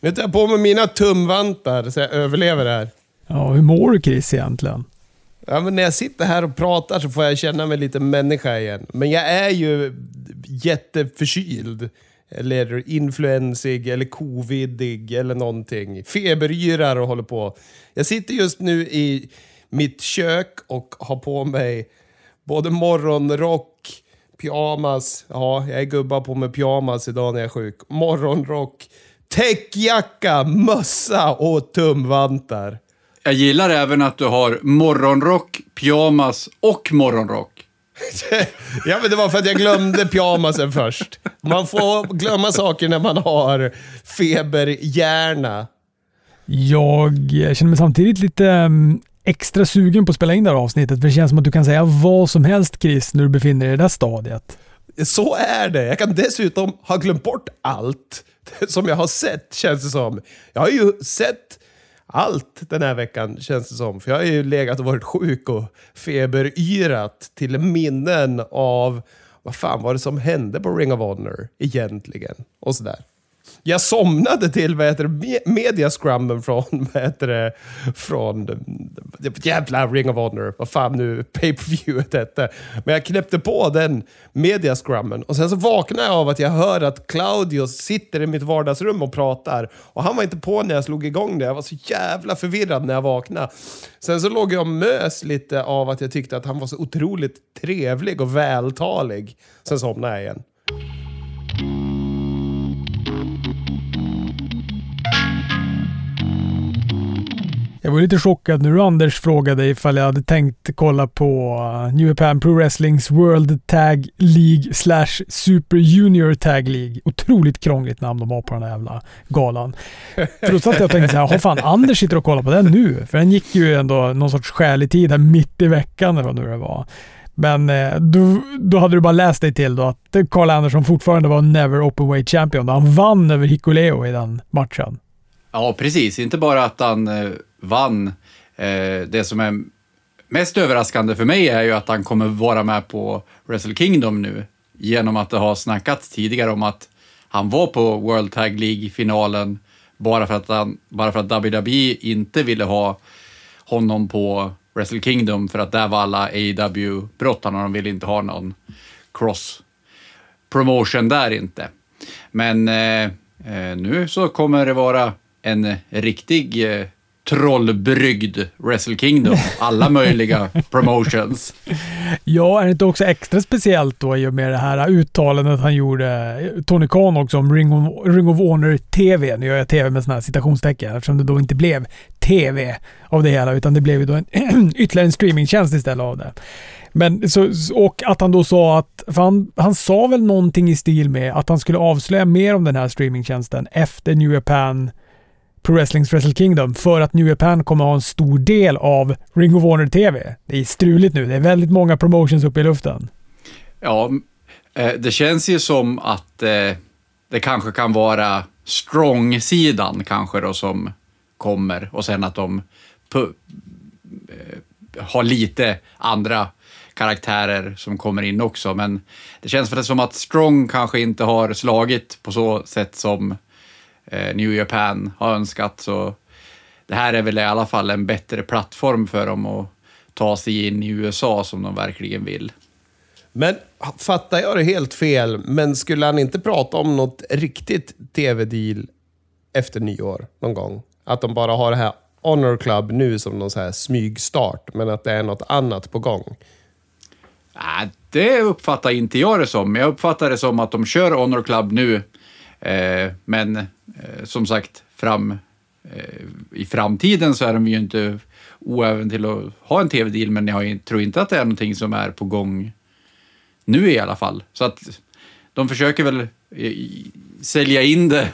Nu tar jag på mig mina tumvantar så jag överlever det här. Ja, hur mår du Chris egentligen? Ja, men när jag sitter här och pratar så får jag känna mig lite människa igen. Men jag är ju jätteförkyld. Eller influensig, eller covidig, eller någonting. Feberyrar och håller på. Jag sitter just nu i mitt kök och har på mig både morgonrock, pyjamas. Ja, jag är gubbar på med pyjamas idag när jag är sjuk. Morgonrock, täckjacka, mössa och tumvantar. Jag gillar även att du har morgonrock, pyjamas och morgonrock. ja, men det var för att jag glömde pyjamasen först. Man får glömma saker när man har feberhjärna. Jag känner mig samtidigt lite mm, extra sugen på att spela in det här avsnittet, för det känns som att du kan säga vad som helst Chris, när du befinner dig i det där stadiet. Så är det. Jag kan dessutom ha glömt bort allt som jag har sett, känns det som. Jag har ju sett allt den här veckan, känns det som. För jag har ju legat och varit sjuk och feberyrat till minnen av vad fan var det som hände på Ring of Honor egentligen? Och sådär. Jag somnade till vad heter det, mediascrummen från, vad heter det, från jävla Ring of Honor, vad fan nu pay per viewet hette. Men jag knäppte på den media scrummen och sen så vaknade jag av att jag hör att Claudio sitter i mitt vardagsrum och pratar. Och han var inte på när jag slog igång det. Jag var så jävla förvirrad när jag vaknade. Sen så låg jag och mös lite av att jag tyckte att han var så otroligt trevlig och vältalig. Sen somnade jag igen. Jag var lite chockad när du Anders frågade ifall jag hade tänkt kolla på uh, New Japan Pro Wrestlings World Tag League slash Super Junior Tag League. Otroligt krångligt namn de har på den här jävla galan. För då satt jag tänkte såhär, har fan Anders sitter och kollar på den nu? För den gick ju ändå någon sorts skälig tid här mitt i veckan eller vad nu det var. Men eh, då, då hade du bara läst dig till då att Carl Anderson fortfarande var Never Openweight Champion. Han vann över Hikuleo i den matchen. Ja, precis. Inte bara att han eh, vann. Eh, det som är mest överraskande för mig är ju att han kommer vara med på Wrestle Kingdom nu. Genom att det har snackats tidigare om att han var på World Tag League-finalen bara för att, han, bara för att WWE inte ville ha honom på Wrestle Kingdom för att där var alla AEW-brottarna och de ville inte ha någon cross promotion där inte. Men eh, eh nu så kommer det vara en riktig eh, trollbrygd Wrestle Kingdom. Alla möjliga promotions. Ja, är det inte också extra speciellt då i och med det här uttalandet han gjorde, Tony Khan också, om Ring of, Ring of Honor TV. Nu gör jag TV med sådana här citationstecken eftersom det då inte blev TV av det hela, utan det blev ju då en ytterligare en streamingtjänst istället av det. Men så, och att han då sa att, för han, han sa väl någonting i stil med att han skulle avslöja mer om den här streamingtjänsten efter New Japan Pro Wrestlings Wrestle Kingdom för att New Japan kommer ha en stor del av Ring of Honor TV. Det är struligt nu. Det är väldigt många promotions uppe i luften. Ja, eh, det känns ju som att eh, det kanske kan vara strong-sidan kanske då som kommer och sen att de eh, har lite andra karaktärer som kommer in också. Men det känns för som att Strong kanske inte har slagit på så sätt som eh, New Japan har önskat. Så det här är väl i alla fall en bättre plattform för dem att ta sig in i USA som de verkligen vill. Men fattar jag det helt fel, men skulle han inte prata om något riktigt tv-deal efter nyår någon gång? Att de bara har det här Honor Club nu som någon så här smygstart, men att det är något annat på gång? Nej, det uppfattar inte jag det som. Jag uppfattar det som att de kör Honor Club nu, eh, Eh, men eh, som sagt, fram, eh, i framtiden så är de ju inte oäven till att ha en tv-deal, men jag tror inte att det är någonting som är på gång nu i alla fall. Så att de försöker väl eh, sälja in det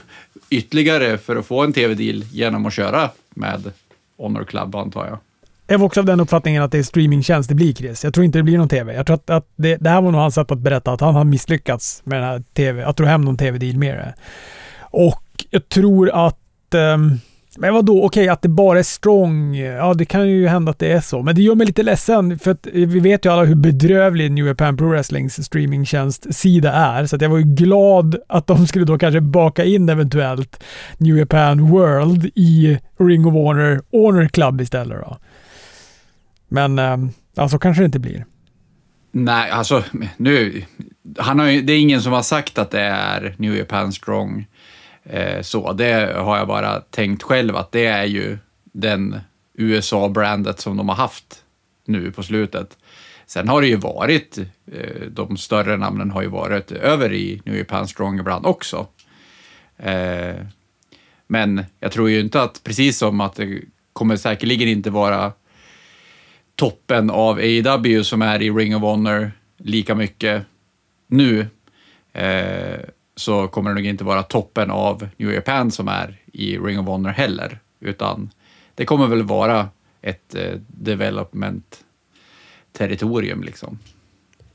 ytterligare för att få en tv-deal genom att köra med Honor Club, antar jag. Jag var också av den uppfattningen att det är streamingtjänst det blir, Chris. Jag tror inte det blir någon tv. Jag tror att, att det, det här var nog hans sätt att berätta att han har misslyckats med den här tv, att dra hem någon tv-deal med det. Och jag tror att um, Men vadå, okej att det bara är strong, ja det kan ju hända att det är så. Men det gör mig lite ledsen för att vi vet ju alla hur bedrövlig New Japan Pro Wrestlings streamingtjänst-sida är. Så att jag var ju glad att de skulle då kanske baka in eventuellt New Japan World i Ring of Honor, Honor Club istället då. Men eh, alltså kanske det inte blir. Nej, alltså nu... Han har ju, det är ingen som har sagt att det är New Japan Strong. Eh, så det har jag bara tänkt själv att det är ju den USA-brandet som de har haft nu på slutet. Sen har det ju varit, eh, de större namnen har ju varit över i New Japan Strong ibland också. Eh, men jag tror ju inte att, precis som att det kommer säkerligen inte vara toppen av AEW som är i Ring of Honor lika mycket nu, eh, så kommer det nog inte vara toppen av New Japan som är i Ring of Honor heller, utan det kommer väl vara ett eh, development territorium liksom.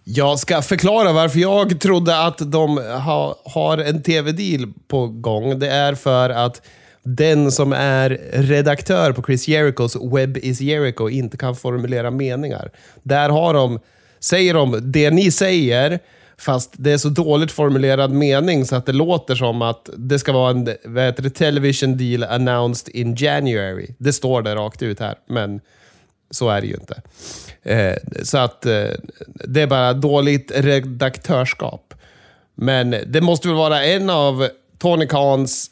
Jag ska förklara varför jag trodde att de ha, har en tv-deal på gång. Det är för att den som är redaktör på Chris Jerichos Web is Jericho inte kan formulera meningar. Där har de, säger de det ni säger, fast det är så dåligt formulerad mening så att det låter som att det ska vara en vad heter det, television deal announced in January. Det står det rakt ut här, men så är det ju inte. Eh, så att eh, det är bara dåligt redaktörskap. Men det måste väl vara en av Tony Khans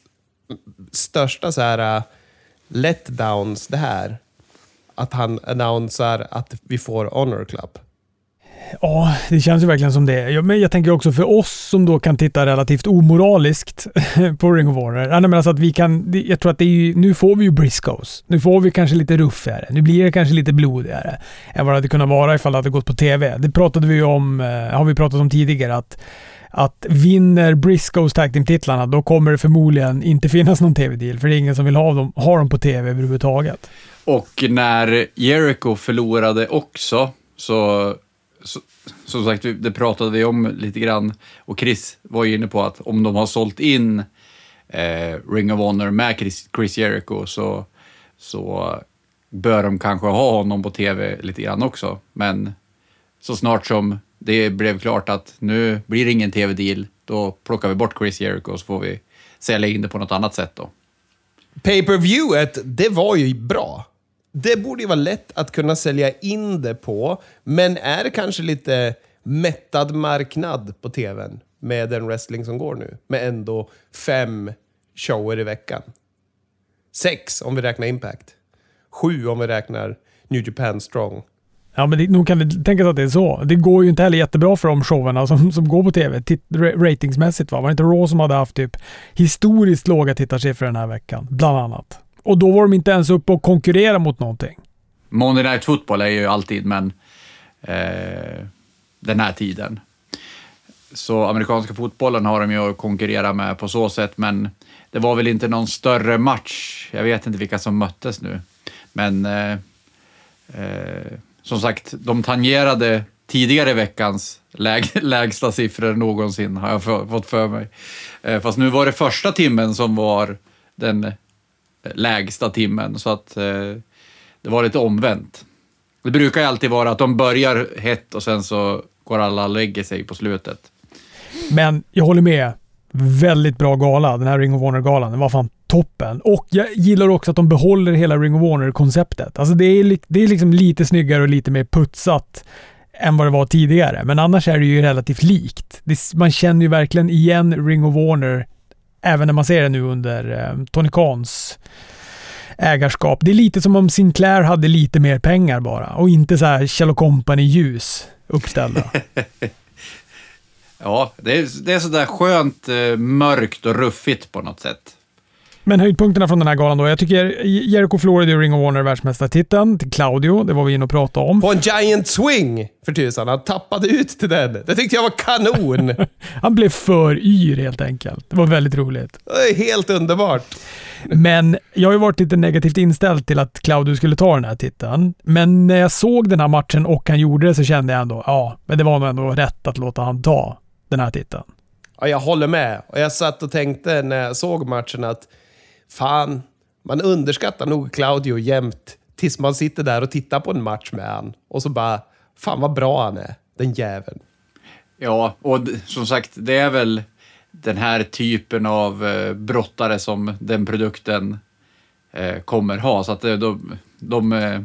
största så här uh, letdowns det här. Att han annonserar att vi får Honor Club. Ja, det känns ju verkligen som det. Ja, men jag tänker också för oss som då kan titta relativt omoraliskt på Ring of Honor. Ja, men alltså att vi kan, jag tror att det är ju, nu får vi ju Briscoes. Nu får vi kanske lite ruffigare. Nu blir det kanske lite blodigare än vad det hade kunnat vara ifall det hade gått på TV. Det pratade vi ju om, eh, har vi pratat om tidigare, att att vinner Briscoes tag team-titlarna, då kommer det förmodligen inte finnas någon TV-deal, för det är ingen som vill ha dem, ha dem på TV överhuvudtaget. Och när Jericho förlorade också, så, så som sagt, det pratade vi om lite grann, och Chris var ju inne på att om de har sålt in eh, Ring of Honor med Chris, Chris Jericho så, så bör de kanske ha honom på TV lite grann också. Men så snart som det blev klart att nu blir det ingen tv-deal, då plockar vi bort Chris Jericho och så får vi sälja in det på något annat sätt då. Pay-per-viewet, det var ju bra. Det borde ju vara lätt att kunna sälja in det på, men är det kanske lite mättad marknad på tvn med den wrestling som går nu? Med ändå fem shower i veckan. Sex om vi räknar Impact. Sju om vi räknar New Japan Strong. Ja, men det, nog kan det tänkas att det är så. Det går ju inte heller jättebra för de showerna som, som går på TV, titt, ratingsmässigt. Va? Var det inte Raw som hade haft typ historiskt låga tittarsiffror den här veckan? Bland annat. Och då var de inte ens uppe och konkurrera mot någonting. Monday Night Football är ju alltid, men eh, den här tiden. Så amerikanska fotbollen har de ju att konkurrera med på så sätt, men det var väl inte någon större match. Jag vet inte vilka som möttes nu, men eh, eh, som sagt, de tangerade tidigare veckans läg lägsta siffror någonsin, har jag fått för mig. Eh, fast nu var det första timmen som var den eh, lägsta timmen, så att eh, det var lite omvänt. Det brukar ju alltid vara att de börjar hett och sen så går alla och lägger sig på slutet. Men jag håller med. Väldigt bra gala, den här Ring of Honor-galan. Den var fan toppen. Och jag gillar också att de behåller hela Ring of Warner-konceptet. Alltså det är, det är liksom lite snyggare och lite mer putsat än vad det var tidigare. Men annars är det ju relativt likt. Det, man känner ju verkligen igen Ring of Warner även när man ser det nu under eh, Tony Khans ägarskap. Det är lite som om Sinclair hade lite mer pengar bara och inte så här Kjell Company ljus uppställda. ja, det är, det är sådär skönt eh, mörkt och ruffigt på något sätt. Men höjdpunkterna från den här galan då. Jag tycker Jericho förlorade Ring of Honor världsmästartiteln till Claudio. Det var vi inne och pratade om. På en giant swing för tusan. Han tappade ut till den. Det tyckte jag var kanon. Han blev för yr helt enkelt. Det var väldigt roligt. Det är helt underbart. Men jag har ju varit lite negativt inställd till att Claudio skulle ta den här titeln. Men när jag såg den här matchen och han gjorde det så kände jag ändå, ja, men det var nog ändå rätt att låta han ta den här titeln. Ja, jag håller med. Och jag satt och tänkte när jag såg matchen att fan, Man underskattar nog Claudio jämt tills man sitter där och tittar på en match med han och så bara, fan vad bra han är, den jäveln. Ja, och som sagt, det är väl den här typen av eh, brottare som den produkten eh, kommer ha. Så att eh, de, de eh,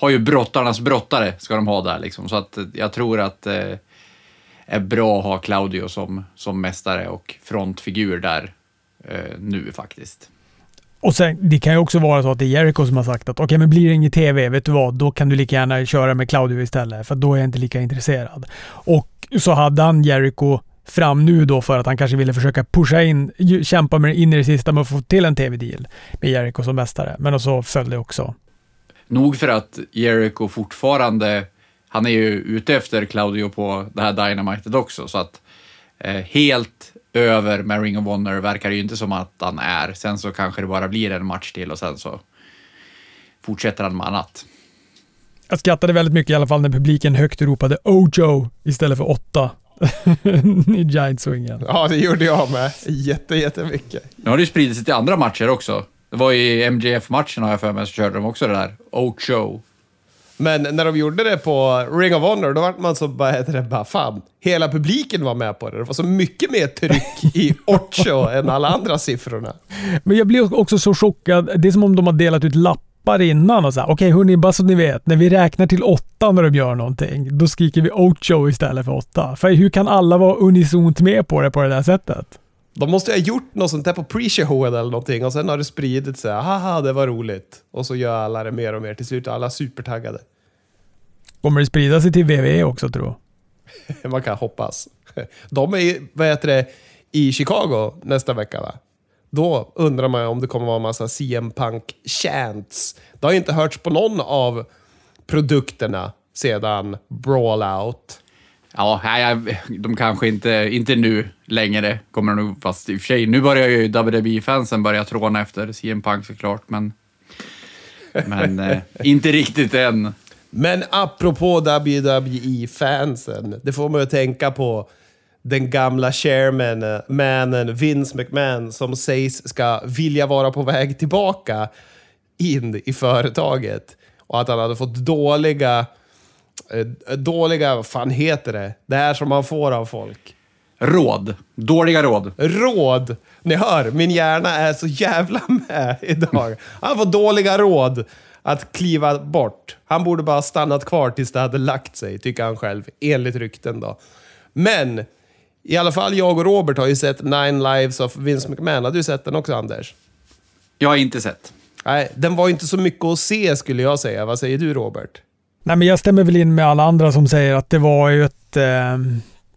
har ju brottarnas brottare, ska de ha där liksom. Så att eh, jag tror att det eh, är bra att ha Claudio som, som mästare och frontfigur där nu faktiskt. Och sen, det kan ju också vara så att det är Jericho som har sagt att okej, men blir det inget TV, vet du vad, då kan du lika gärna köra med Claudio istället, för då är jag inte lika intresserad. Och så hade han Jericho fram nu då för att han kanske ville försöka pusha in, kämpa med in i det sista med att få till en TV-deal med Jericho som mästare. Men så föll det också. Nog för att Jericho fortfarande, han är ju ute efter Claudio på det här Dynamitet också, så att eh, helt över med Ring of Honor verkar det ju inte som att han är. Sen så kanske det bara blir en match till och sen så fortsätter han med annat. Jag skrattade väldigt mycket i alla fall när publiken högt ropade Ojo istället för åtta i Giant-swingen. Ja, det gjorde jag med. Jätte, jättemycket. Nu har det ju spridit sig till andra matcher också. Det var i MJF-matchen har jag för mig, så körde de också det där. Ocho. Men när de gjorde det på Ring of Honor, då var man så bara, heter det, bara fan, hela publiken var med på det. Det var så mycket mer tryck i Ocho än alla andra siffrorna. Men jag blir också så chockad. Det är som om de har delat ut lappar innan och så här, okej hörni, bara så ni vet, när vi räknar till åtta när de gör någonting, då skriker vi Ocho istället för åtta. För hur kan alla vara unisont med på det på det där sättet? De måste ju ha gjort något sånt där på pre-showen eller någonting och sen har det spridit sig. Haha, det var roligt. Och så gör alla det mer och mer. Till slut är alla supertaggade. Kommer det sprida sig till WWE också tror jag? Man kan hoppas. De är ju, vad heter det, i Chicago nästa vecka va? Då undrar man om det kommer vara en massa CM Punk chants. Det har ju inte hörts på någon av produkterna sedan Brawl Out. Ja, nej, de kanske inte, inte nu längre kommer de nog, fast i och för sig, nu börjar ju WWE-fansen börja tråna efter CM Punk såklart, men, men eh, inte riktigt än. Men apropå WWE-fansen, det får man ju tänka på den gamla chairmanen, mannen Vince McMahon, som sägs ska vilja vara på väg tillbaka in i företaget. Och att han hade fått dåliga, eh, dåliga, vad fan heter det? Det här som man får av folk. Råd. Dåliga råd. Råd! Ni hör, min hjärna är så jävla med idag. Han får dåliga råd att kliva bort. Han borde bara ha stannat kvar tills det hade lagt sig, tycker han själv. Enligt rykten då. Men, i alla fall jag och Robert har ju sett Nine Lives of Vince McMahon. Har du sett den också, Anders? Jag har inte sett. Nej, den var inte så mycket att se skulle jag säga. Vad säger du, Robert? Nej, men jag stämmer väl in med alla andra som säger att det var ju ett... Eh,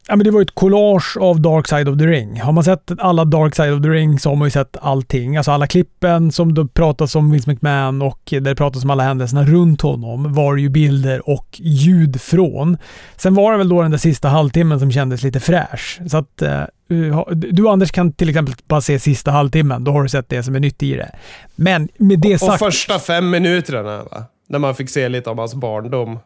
ja, men det var ett collage av Dark Side of the Ring. Har man sett alla Dark Side of the Ring så har man ju sett allting. Alltså alla klippen som det pratas om Vince McMahon och där det pratas om alla händelserna runt honom var ju bilder och ljud från. Sen var det väl då den där sista halvtimmen som kändes lite fräsch. Så att eh, du Anders kan till exempel bara se sista halvtimmen. Då har du sett det som är nytt i det. Men med det Och sagt... första fem minuterna, va? När man fick se lite om hans barndom.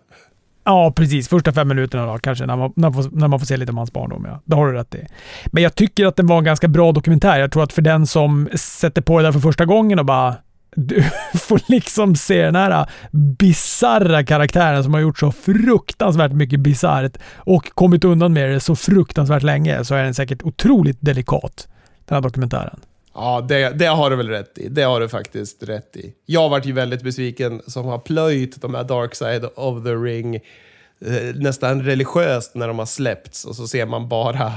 Ja, precis. Första fem minuterna då, kanske, när man, när, man får, när man får se lite om hans barndom. Ja. Det har du rätt i. Men jag tycker att den var en ganska bra dokumentär. Jag tror att för den som sätter på det där för första gången och bara du får liksom se den här äh, bisarra karaktären som har gjort så fruktansvärt mycket bisarrt och kommit undan med det så fruktansvärt länge så är den säkert otroligt delikat, den här dokumentären. Ja, det, det har du väl rätt i. Det har du faktiskt rätt i. Jag vart ju väldigt besviken som har plöjt de här Dark Side of the Ring eh, nästan religiöst när de har släppts och så ser man bara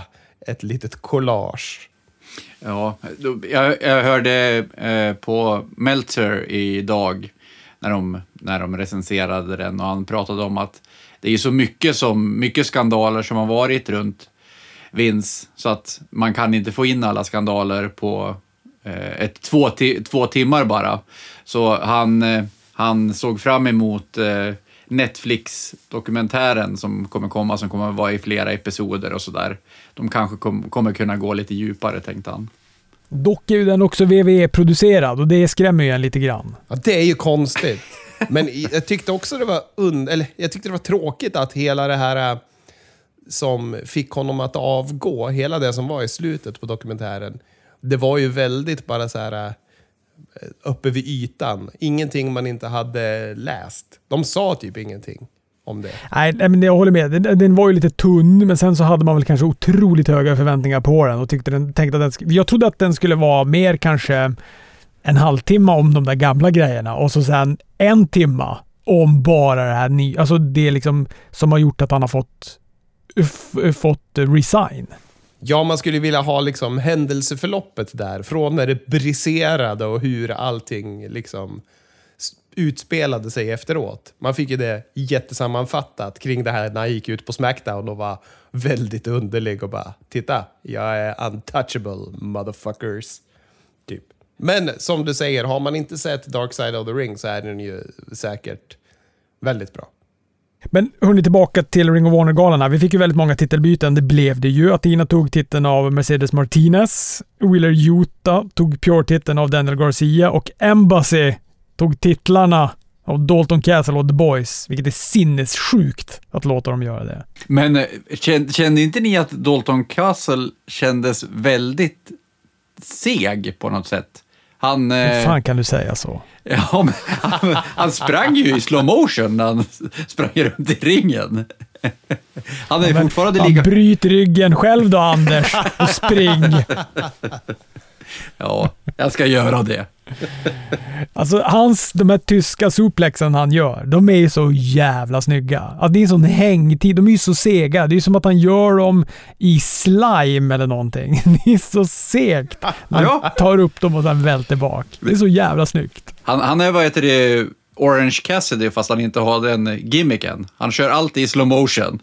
ett litet collage. Ja, då- jag, jag hörde eh, på Meltzer idag när de, när de recenserade den och han pratade om att det är så mycket, som, mycket skandaler som har varit runt Vince så att man kan inte få in alla skandaler på ett, två, ti, två timmar bara. Så han, eh, han såg fram emot eh, Netflix-dokumentären som kommer komma, som kommer vara i flera episoder och sådär. De kanske kom, kommer kunna gå lite djupare, tänkte han. Dock är ju den också WWE-producerad och det skrämmer ju en lite grann. Ja, det är ju konstigt. Men jag tyckte också det var und eller jag tyckte det var tråkigt att hela det här eh, som fick honom att avgå, hela det som var i slutet på dokumentären, det var ju väldigt bara så här... Eh, uppe vid ytan. Ingenting man inte hade läst. De sa typ ingenting om det. Nej, nej, men jag håller med. Den, den var ju lite tunn, men sen så hade man väl kanske otroligt höga förväntningar på den och tyckte den, tänkte att den, Jag trodde att den skulle vara mer kanske en halvtimme om de där gamla grejerna och så sen en timma om bara det här nya. Alltså det liksom som har gjort att han har fått, f- fått resign. Ja, man skulle vilja ha liksom händelseförloppet där. Från när det briserade och hur allting liksom utspelade sig efteråt. Man fick ju det jättesammanfattat kring det här när han gick ut på Smackdown och var väldigt underlig och bara “Titta, jag är untouchable, motherfuckers”. Typ. Men som du säger, har man inte sett Dark Side of the Ring så är den ju säkert väldigt bra. Men hörni, tillbaka till Ring of Honor-galan. Vi fick ju väldigt många titelbyten. Det blev det ju. Athena tog titeln av Mercedes Martinez. Wheeler Utah tog Pure-titeln av Daniel Garcia och Embassy tog titlarna av Dalton Castle och The Boys, vilket är sinnessjukt att låta dem göra det. Men eh, kände inte ni att Dalton Castle kändes väldigt seg på något sätt? Han, Hur eh, fan kan du säga så? ja, men, han, han sprang ju i slow motion när han sprang runt i ringen. Han är fortfarande Fan, lika... bryt ryggen själv då Anders och spring. Ja, jag ska göra det. Alltså hans, de här tyska suplexen han gör, de är ju så jävla snygga. Att det är en sån hängtid, de är ju så sega. Det är som att han gör dem i slime eller någonting. Det är så segt. Han tar upp dem och sen välter bak. Det är så jävla snyggt. Han, han är, vad heter det, Orange Cassidy fast han inte har den gimmicken. Han kör alltid i slow motion.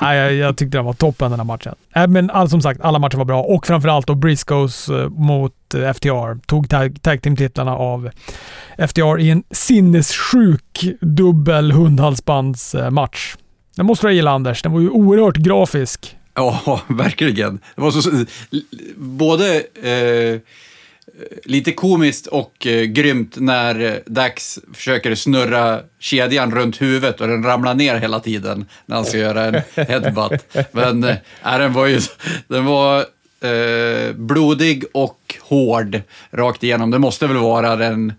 Nej, jag, jag tyckte den var toppen den här matchen. Äh, men all, som sagt, alla matcher var bra och framförallt då Briscoes eh, mot eh, FTR. Tog tag, tag team-titlarna av FTR i en sinnessjuk dubbel hundhalsbandsmatch. Den måste du gilla Anders. Den var ju oerhört grafisk. Ja, verkligen. Det var så, både eh, lite komiskt och eh, grymt när eh, Dax försöker snurra kedjan runt huvudet och den ramlar ner hela tiden när han ska göra en headbutt. Men eh, den var ju den var, eh, blodig och hård rakt igenom. Det måste väl vara den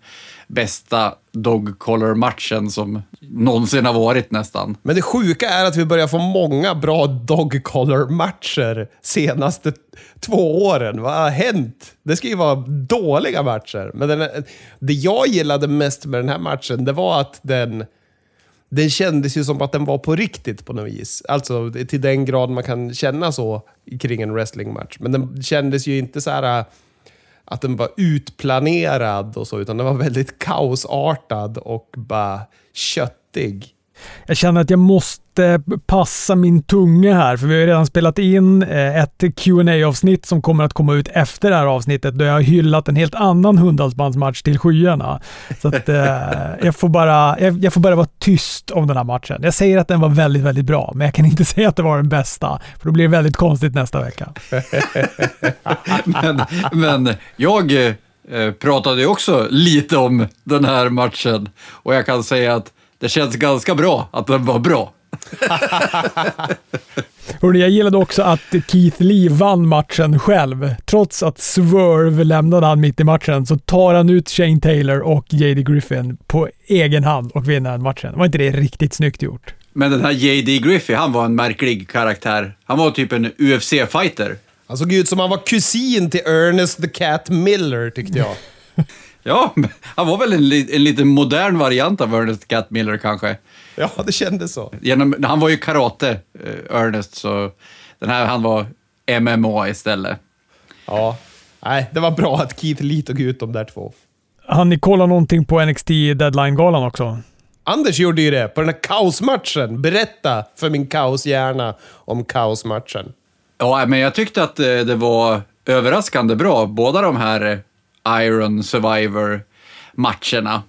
bästa dog collar matchen som någonsin har varit nästan. Men det sjuka är att vi börjar få många bra dog collar matcher senaste två åren. Vad har hänt? Det ska ju vara dåliga matcher. Men den, det jag gillade mest med den här matchen, det var att den... Den kändes ju som att den var på riktigt på något vis. Alltså till den grad man kan känna så kring en wrestlingmatch. Men den kändes ju inte så här att den var utplanerad och så, utan den var väldigt kaosartad och bara köttig. Jag känner att jag måste passa min tunga här, för vi har ju redan spelat in eh, ett qa avsnitt som kommer att komma ut efter det här avsnittet, då jag har hyllat en helt annan hundhalsbandsmatch till skyarna. Så att eh, jag, får bara, jag, jag får bara vara tyst om den här matchen. Jag säger att den var väldigt, väldigt bra, men jag kan inte säga att det var den bästa, för då blir det väldigt konstigt nästa vecka. men, men jag eh, pratade ju också lite om den här matchen och jag kan säga att det känns ganska bra att den var bra. Hörrni, jag gillade också att Keith Lee vann matchen själv. Trots att Swerve lämnade han mitt i matchen så tar han ut Shane Taylor och JD Griffin på egen hand och vinner den matchen. Var inte det riktigt snyggt gjort? Men den här JD Griffey, han var en märklig karaktär. Han var typ en UFC-fighter. Han såg ut som han var kusin till Ernest the Cat Miller, tyckte jag. Ja, han var väl en, en lite modern variant av Ernest Cat Miller kanske. Ja, det kändes så. Genom, han var ju karate, eh, Ernest, så den här han var MMA istället. Ja. Nej, det var bra att Keith Lee tog ut de där två. Han ni kolla någonting på NXT Deadline-galan också? Anders gjorde ju det på den här kaosmatchen. Berätta för min kaoshjärna om kaosmatchen. Ja, men jag tyckte att eh, det var överraskande bra, båda de här eh, Iron Survivor-matcherna.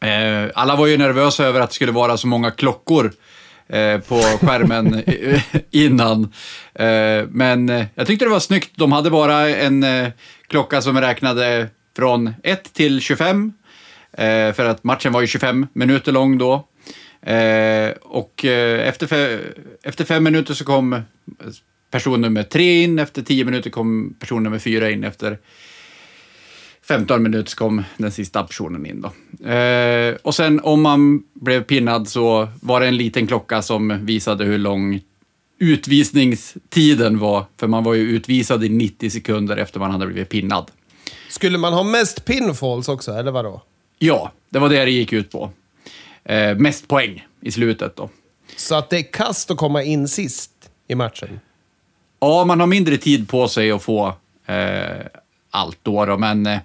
Eh, Alla var ju nervösa över att det skulle vara så många klockor eh, på skärmen innan. Eh, Men eh, jag tyckte det var snyggt. De hade bara en eh, klocka som räknade från 1 till 25. eh, För att matchen var ju 25 minuter lång då. Och efter, fe- efter fem minuter så kom person nummer tre in, efter tio minuter kom person nummer fyra in, efter 15 minuter kom den sista personen in. Då. Eh, och sen om man blev pinnad så var det en liten klocka som visade hur lång utvisningstiden var. För man var ju utvisad i 90 sekunder efter man hade blivit pinnad. Skulle man ha mest pinfalls också, eller vadå? Ja, det var det det gick ut på. Eh, mest poäng i slutet då. Så att det är kast att komma in sist i matchen. Ja, man har mindre tid på sig att få eh, allt då, då men eh,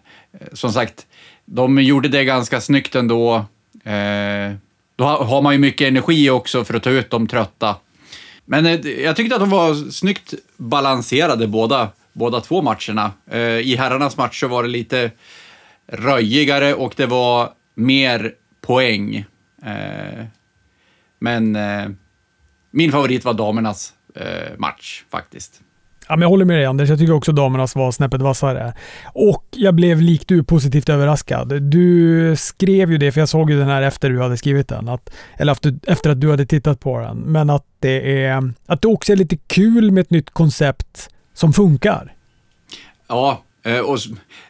som sagt, de gjorde det ganska snyggt ändå. Eh, då har man ju mycket energi också för att ta ut de trötta. Men eh, jag tyckte att de var snyggt balanserade båda, båda två matcherna. Eh, I herrarnas match så var det lite röjigare och det var mer poäng. Eh, men eh, min favorit var damernas eh, match faktiskt. Ja, men jag håller med dig Anders. Jag tycker också damernas var snäppet vassare. Och jag blev likt du positivt överraskad. Du skrev ju det, för jag såg ju den här efter du hade skrivit den. Att, eller efter, efter att du hade tittat på den. Men att det, är, att det också är lite kul med ett nytt koncept som funkar. Ja, eh, och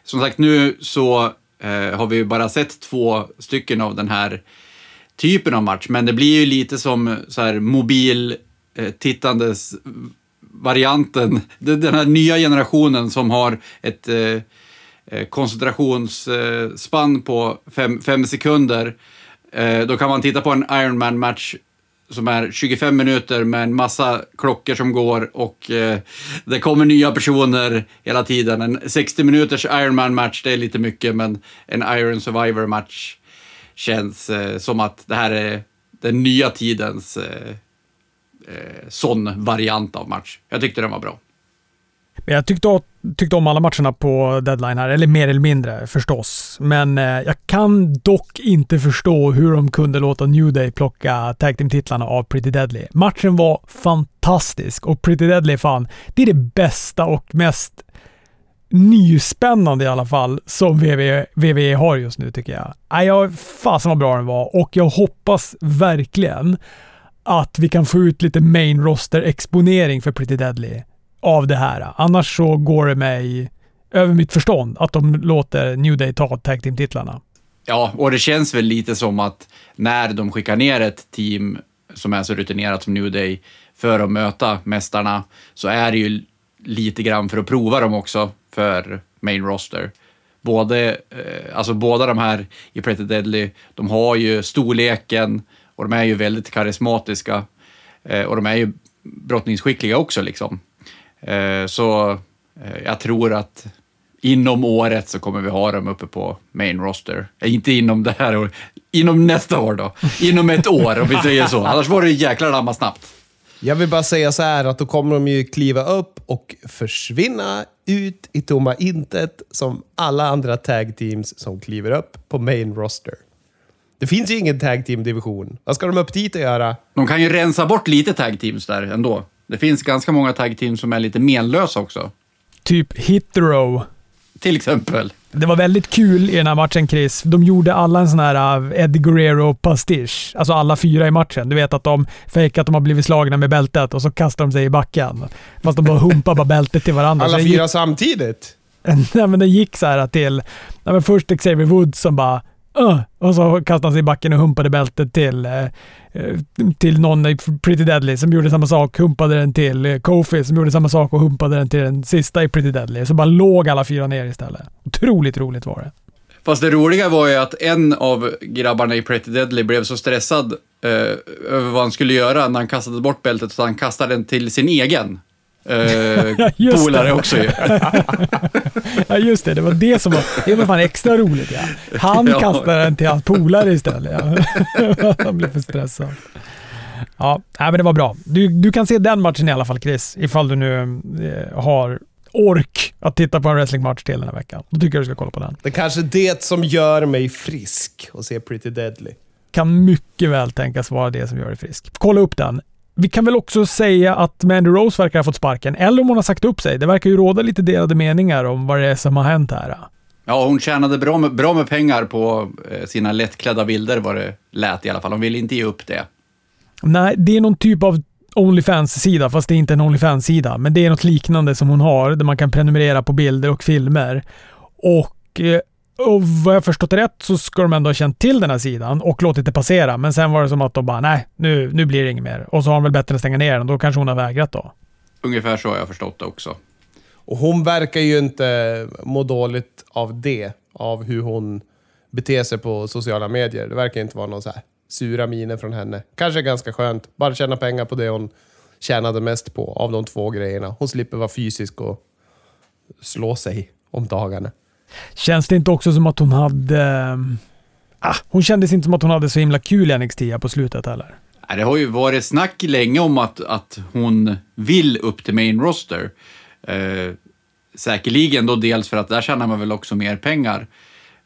som sagt nu så eh, har vi ju bara sett två stycken av den här typen av match, men det blir ju lite som så här mobil eh, tittandes varianten, den här nya generationen som har ett eh, eh, koncentrationsspann på fem, fem sekunder. Eh, då kan man titta på en Ironman-match som är 25 minuter med en massa klockor som går och eh, det kommer nya personer hela tiden. En 60 minuters Ironman-match, det är lite mycket, men en Iron Survivor-match känns eh, som att det här är den nya tidens eh, eh, sån variant av match. Jag tyckte den var bra. Jag tyckte, tyckte om alla matcherna på deadline här, eller mer eller mindre förstås. Men eh, jag kan dock inte förstå hur de kunde låta New Day plocka tag team-titlarna av Pretty Deadly. Matchen var fantastisk och Pretty Deadly, fan, det är det bästa och mest nyspännande i alla fall som WWE, WWE har just nu tycker jag. Jag fasen vad bra den var och jag hoppas verkligen att vi kan få ut lite main roster exponering för Pretty Deadly av det här. Annars så går det mig över mitt förstånd att de låter New Day ta tag team-titlarna. Ja, och det känns väl lite som att när de skickar ner ett team som är så rutinerat som New Day för att möta mästarna så är det ju lite grann för att prova dem också för main roster. Både, eh, alltså båda de här i Pretty Deadly, de har ju storleken och de är ju väldigt karismatiska eh, och de är ju brottningsskickliga också liksom. Eh, så eh, jag tror att inom året så kommer vi ha dem uppe på main roster. Eh, inte inom det här året, inom nästa år då. Inom ett år om vi säger så. Annars var det jäklar anamma snabbt. Jag vill bara säga så här att då kommer de ju kliva upp och försvinna ut i tomma intet som alla andra tag teams som kliver upp på main roster. Det finns ju ingen tag team-division. Vad ska de upp dit och göra? De kan ju rensa bort lite tag teams där ändå. Det finns ganska många tag teams som är lite menlösa också. Typ Hit the Row. Till exempel. Det var väldigt kul i den här matchen, Chris. De gjorde alla en sån här uh, Eddie Guerrero-pastisch. Alltså alla fyra i matchen. Du vet att de fejkar att de har blivit slagna med bältet och så kastar de sig i backen. Fast de bara humpar bara bältet till varandra. Alla fyra gick... samtidigt? Nej, men det gick så här till... Nej, men först Xavier Woods som bara Uh, och så kastade han sig i backen och humpade bältet till, uh, till någon i Pretty Deadly som gjorde samma sak. Humpade den till uh, Kofi som gjorde samma sak och humpade den till den sista i Pretty Deadly. Så bara låg alla fyra ner istället. Otroligt roligt var det. Fast det roliga var ju att en av grabbarna i Pretty Deadly blev så stressad uh, över vad han skulle göra när han kastade bort bältet så han kastade den till sin egen eh, polare också ju. ja, just det. Det var det som var, det var fan extra roligt. Ja. Han ja. kastade den till hans polare istället. Ja. Han blev för stressad. Ja, men det var bra. Du, du kan se den matchen i alla fall Chris, ifall du nu eh, har ork att titta på en wrestlingmatch till den här veckan. Då tycker jag du ska kolla på den. Det är kanske det som gör mig frisk att se Pretty Deadly. Kan mycket väl tänkas vara det som gör dig frisk. Kolla upp den. Vi kan väl också säga att Mandy Rose verkar ha fått sparken, eller om hon har sagt upp sig. Det verkar ju råda lite delade meningar om vad det är som har hänt här. Ja, hon tjänade bra med, bra med pengar på eh, sina lättklädda bilder vad det lät i alla fall. Hon ville inte ge upp det. Nej, det är någon typ av Onlyfans-sida, fast det är inte en Onlyfans-sida. Men det är något liknande som hon har, där man kan prenumerera på bilder och filmer. Och Och, vad jag förstått rätt så ska de ändå ha känt till den här sidan och låtit det passera. Men sen var det som att de bara, nej, nu, nu blir det inget mer. Och så har de väl bättre att stänga ner den. Då kanske hon har vägrat då. Ungefär så har jag förstått det också. Och hon verkar ju inte må dåligt av det. Av hur hon beter sig på sociala medier. Det verkar inte vara någon så här sura miner från henne. Kanske ganska skönt. Bara tjäna pengar på det hon tjänade mest på av de två grejerna. Hon slipper vara fysisk och slå sig om dagarna. Känns det inte också som att hon hade... Ehm, ah, hon kändes inte som att hon hade så himla kul i NXT på slutet heller. Det har ju varit snack länge om att, att hon vill upp till main roster. Eh, säkerligen då dels för att där tjänar man väl också mer pengar.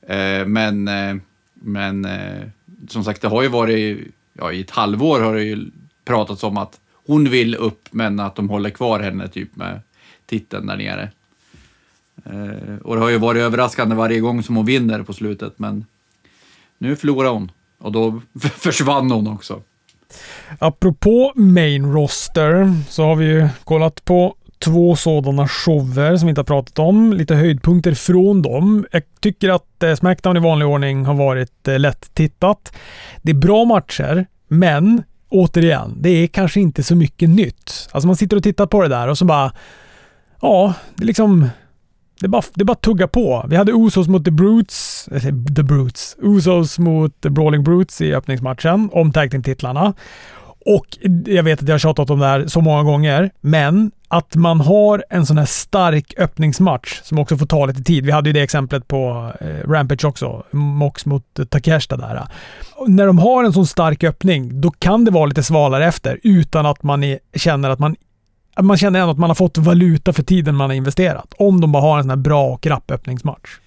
Eh, men eh, men eh, som sagt, det har ju varit, ja, i ett halvår har det ju pratats om att hon vill upp, men att de håller kvar henne typ med titeln där nere. Eh, och det har ju varit överraskande varje gång som hon vinner på slutet, men nu förlorar hon. Och då försvann hon också. Apropå main roster så har vi ju kollat på två sådana shower som vi inte har pratat om. Lite höjdpunkter från dem. Jag tycker att eh, Smackdown i vanlig ordning har varit eh, lätt tittat. Det är bra matcher, men återigen, det är kanske inte så mycket nytt. Alltså man sitter och tittar på det där och så bara... Ja, det är liksom... Det bara, det bara tugga på. Vi hade Usos mot The Brutes, eller The Brutes, Usos mot The Brawling Brutes i öppningsmatchen om tag titlarna Och jag vet att jag har tjatat om det här så många gånger, men att man har en sån här stark öppningsmatch som också får ta lite tid. Vi hade ju det exemplet på eh, Rampage också, Mox mot Takeshita där. Och när de har en sån stark öppning, då kan det vara lite svalare efter utan att man är, känner att man man känner ändå att man har fått valuta för tiden man har investerat. Om de bara har en sån här bra och rapp öppningsmatch.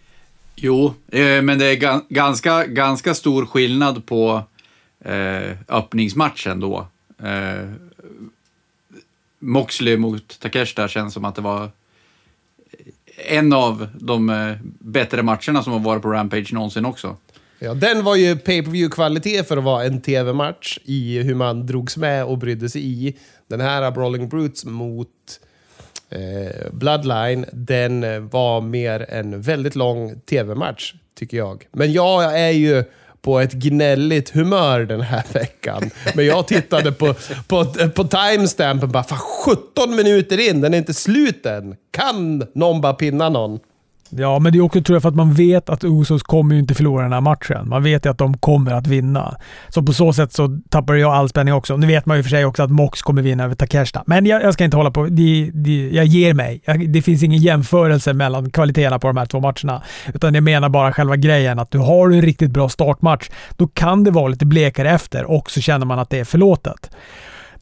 Jo, eh, men det är ga ganska, ganska stor skillnad på eh, öppningsmatchen då. Eh, Moxley mot Takeshita känns som att det var en av de eh, bättre matcherna som har varit på Rampage någonsin också. Ja, den var ju pay per view kvalitet för att vara en tv-match i hur man drogs med och brydde sig i. Den här Brawling Brutes mot eh, Bloodline, den var mer en väldigt lång tv-match, tycker jag. Men jag är ju på ett gnälligt humör den här veckan. Men jag tittade på, på, på timestampen bara, fan 17 minuter in, den är inte slut än. Kan någon bara pinna någon? Ja, men det är också tror jag för att man vet att Usos kommer ju inte förlora den här matchen. Man vet ju att de kommer att vinna. Så på så sätt så tappar jag all spänning också. Nu vet man ju för sig också att Mox kommer vinna över Takeshita. Men jag, jag ska inte hålla på. Det, det, jag ger mig. Jag, det finns ingen jämförelse mellan kvaliteterna på de här två matcherna. Utan jag menar bara själva grejen att du har en riktigt bra startmatch. Då kan det vara lite blekare efter och så känner man att det är förlåtet.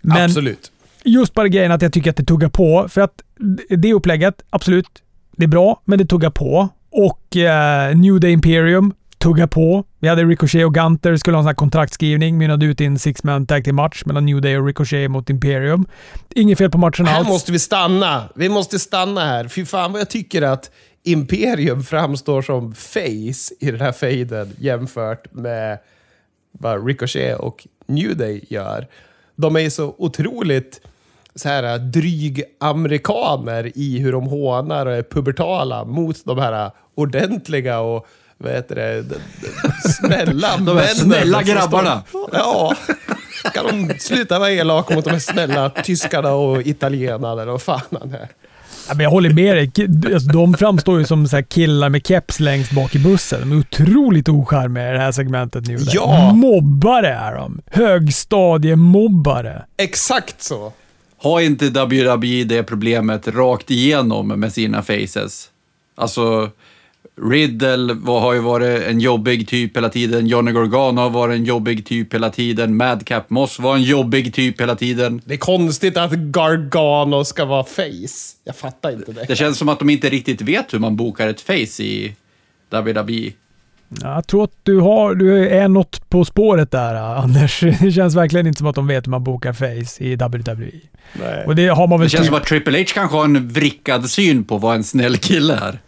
Men Absolut. Just bara grejen att jag tycker att det tuggar på. För att det upplägget, absolut, det är bra, men det tuggar på. Och eh, New Day Imperium tuggar på. Vi hade Ricochet och Gunter skulle ha en sån här kontraktskrivning. Mynnade ut i en six-man tag team match mellan New Day och Ricochet mot Imperium. Inget fel på matchen här alls. Här måste vi stanna. Vi måste stanna här. Fy fan vad jag tycker att Imperium framstår som face i den här fejden jämfört med vad Ricochet och New Day gör. De är så otroligt så här dryg amerikaner i hur de hånar och är pubertala mot de här ordentliga och vad heter det, snälla De här snälla grabbarna. ja. Kan de sluta vara elaka mot de här snälla tyskarna och italienarna eller vad fan han är. Ja, men jag håller med dig. Alltså, de framstår ju som så killar med keps längst bak i bussen. De är otroligt ocharmiga i det här segmentet nu. Ja! Mobbare är de. Högstadiemobbare. Exakt så. Har inte WWE det problemet rakt igenom med sina faces? Alltså, Riddle har ju varit en jobbig typ hela tiden. Johnny Gargano har varit en jobbig typ hela tiden. Madcap Moss var en jobbig typ hela tiden. Det är konstigt att Gargano ska vara face. Jag fattar inte det. Det känns som att de inte riktigt vet hur man bokar ett face i WWE. Jag tror att du, har, du är något på spåret där, Anders. Det känns verkligen inte som att de vet hur man bokar face i WWE. Nej. Och det har man väl det känns typ... som att Triple H kanske har en vrickad syn på vad en snäll kille är.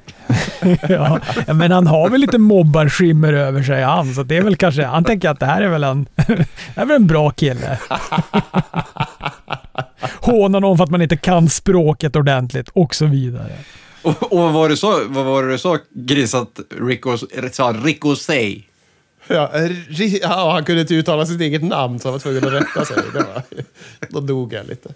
ja, men han har väl lite mobbarskimmer över sig han, så det är väl kanske... Han tänker att det här är väl en, är väl en bra kille. Hånar någon för att man inte kan språket ordentligt och så vidare. Och, och vad var det så, vad var det så grisat Rico, sa Rico Say? Ja, ri- ja, han kunde inte uttala sitt eget namn så han var tvungen att rätta sig. Det var, då dog jag lite.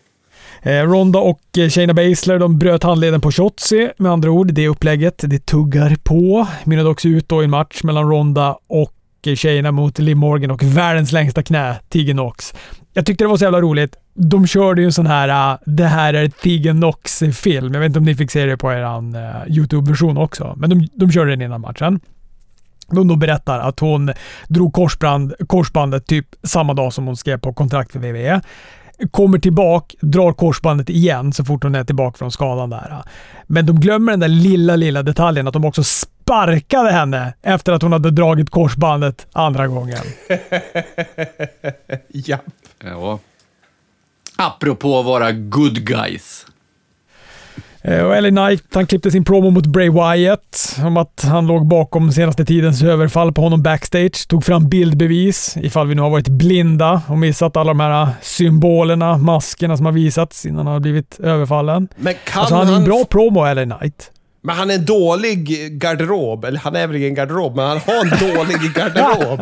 Eh, Ronda och eh, Shayna Baszler de bröt handleden på Shotzi. Med andra ord, det upplägget, det tuggar på. Mynnade också ut då i en match mellan Ronda och eh, Shayna mot Liv Morgan och världens längsta knä, Tegan Knox. Jag tyckte det var så jävla roligt. De körde ju en sån här uh, “Det här är Tegan Knox”-film. Jag vet inte om ni fick se det på er uh, YouTube-version också, men de, de körde den innan matchen. De då berättar att hon drog korsband, korsbandet typ samma dag som hon skrev på kontrakt för WWE. Kommer tillbaka, drar korsbandet igen så fort hon är tillbaka från skadan där. Men de glömmer den där lilla, lilla detaljen att de också sparkade henne efter att hon hade dragit korsbandet andra gången. Ja. Ja. Apropå våra good guys. Eh, Och LA Knight han klippte sin promo mot Bray Wyatt om att han låg bakom senaste tidens överfall på honom backstage. Tog fram bildbevis ifall vi nu har varit blinda och missat alla de här symbolerna, maskerna som har visats innan han har blivit överfallen. Men kan Alltså han är en bra promo, LA Knight. Men han är en dålig garderob. Eller han är väl ingen garderob, men han har en dålig garderob.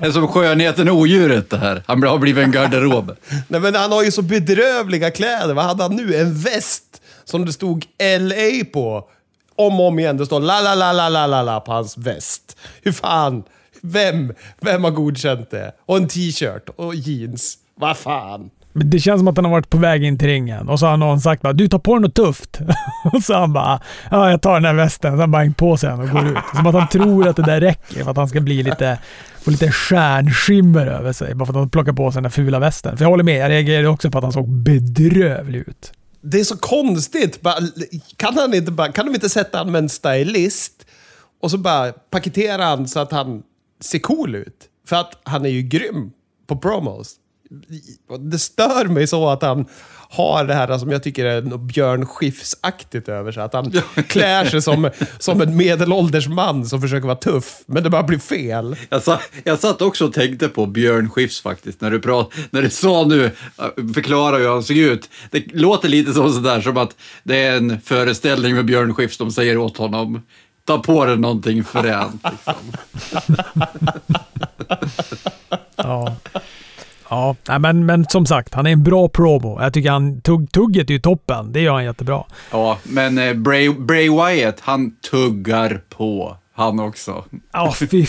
Det är som skönheten och odjuret det här. Han har blivit en garderob. Nej men han har ju så bedrövliga kläder. Vad hade han nu? En väst som det stod LA på. Om och om igen. Det står la la la la la la la på hans väst. Hur fan? Vem? Vem har godkänt det? Och en t-shirt och jeans. Vad fan? Det känns som att han har varit på väg in till ringen och så har någon sagt bara “Du tar på dig något tufft” och så han bara “Ja, jag tar den här västen” så han bara hängt på sig den och går ut. Som att han tror att det där räcker för att han ska bli lite, få lite stjärnskimmer över sig bara för att han plockar på sig den där fula västen. För jag håller med, jag reagerade också på att han såg bedrövlig ut. Det är så konstigt. Kan, han inte bara, kan de inte sätta honom med en stylist och så bara paketera han så att han ser cool ut? För att han är ju grym på promos. Det stör mig så att han har det här som jag tycker är något Björn Skifs-aktigt över sig. Att han klär sig som, som en medelålders man som försöker vara tuff, men det bara blir fel. Jag, sa, jag satt också och tänkte på Björn Skifs faktiskt, när du, prat, när du sa nu, förklara hur han såg ut. Det låter lite så sådär som att det är en föreställning med Björn Skifs, de säger åt honom, ta på dig någonting fränt. Liksom. Ja. Ja, men, men som sagt, han är en bra promo. Jag tycker han, tugg, tugget är ju toppen. Det gör han jättebra. Ja, men eh, Bray, Bray Wyatt, han tuggar på, han också. Ja, fy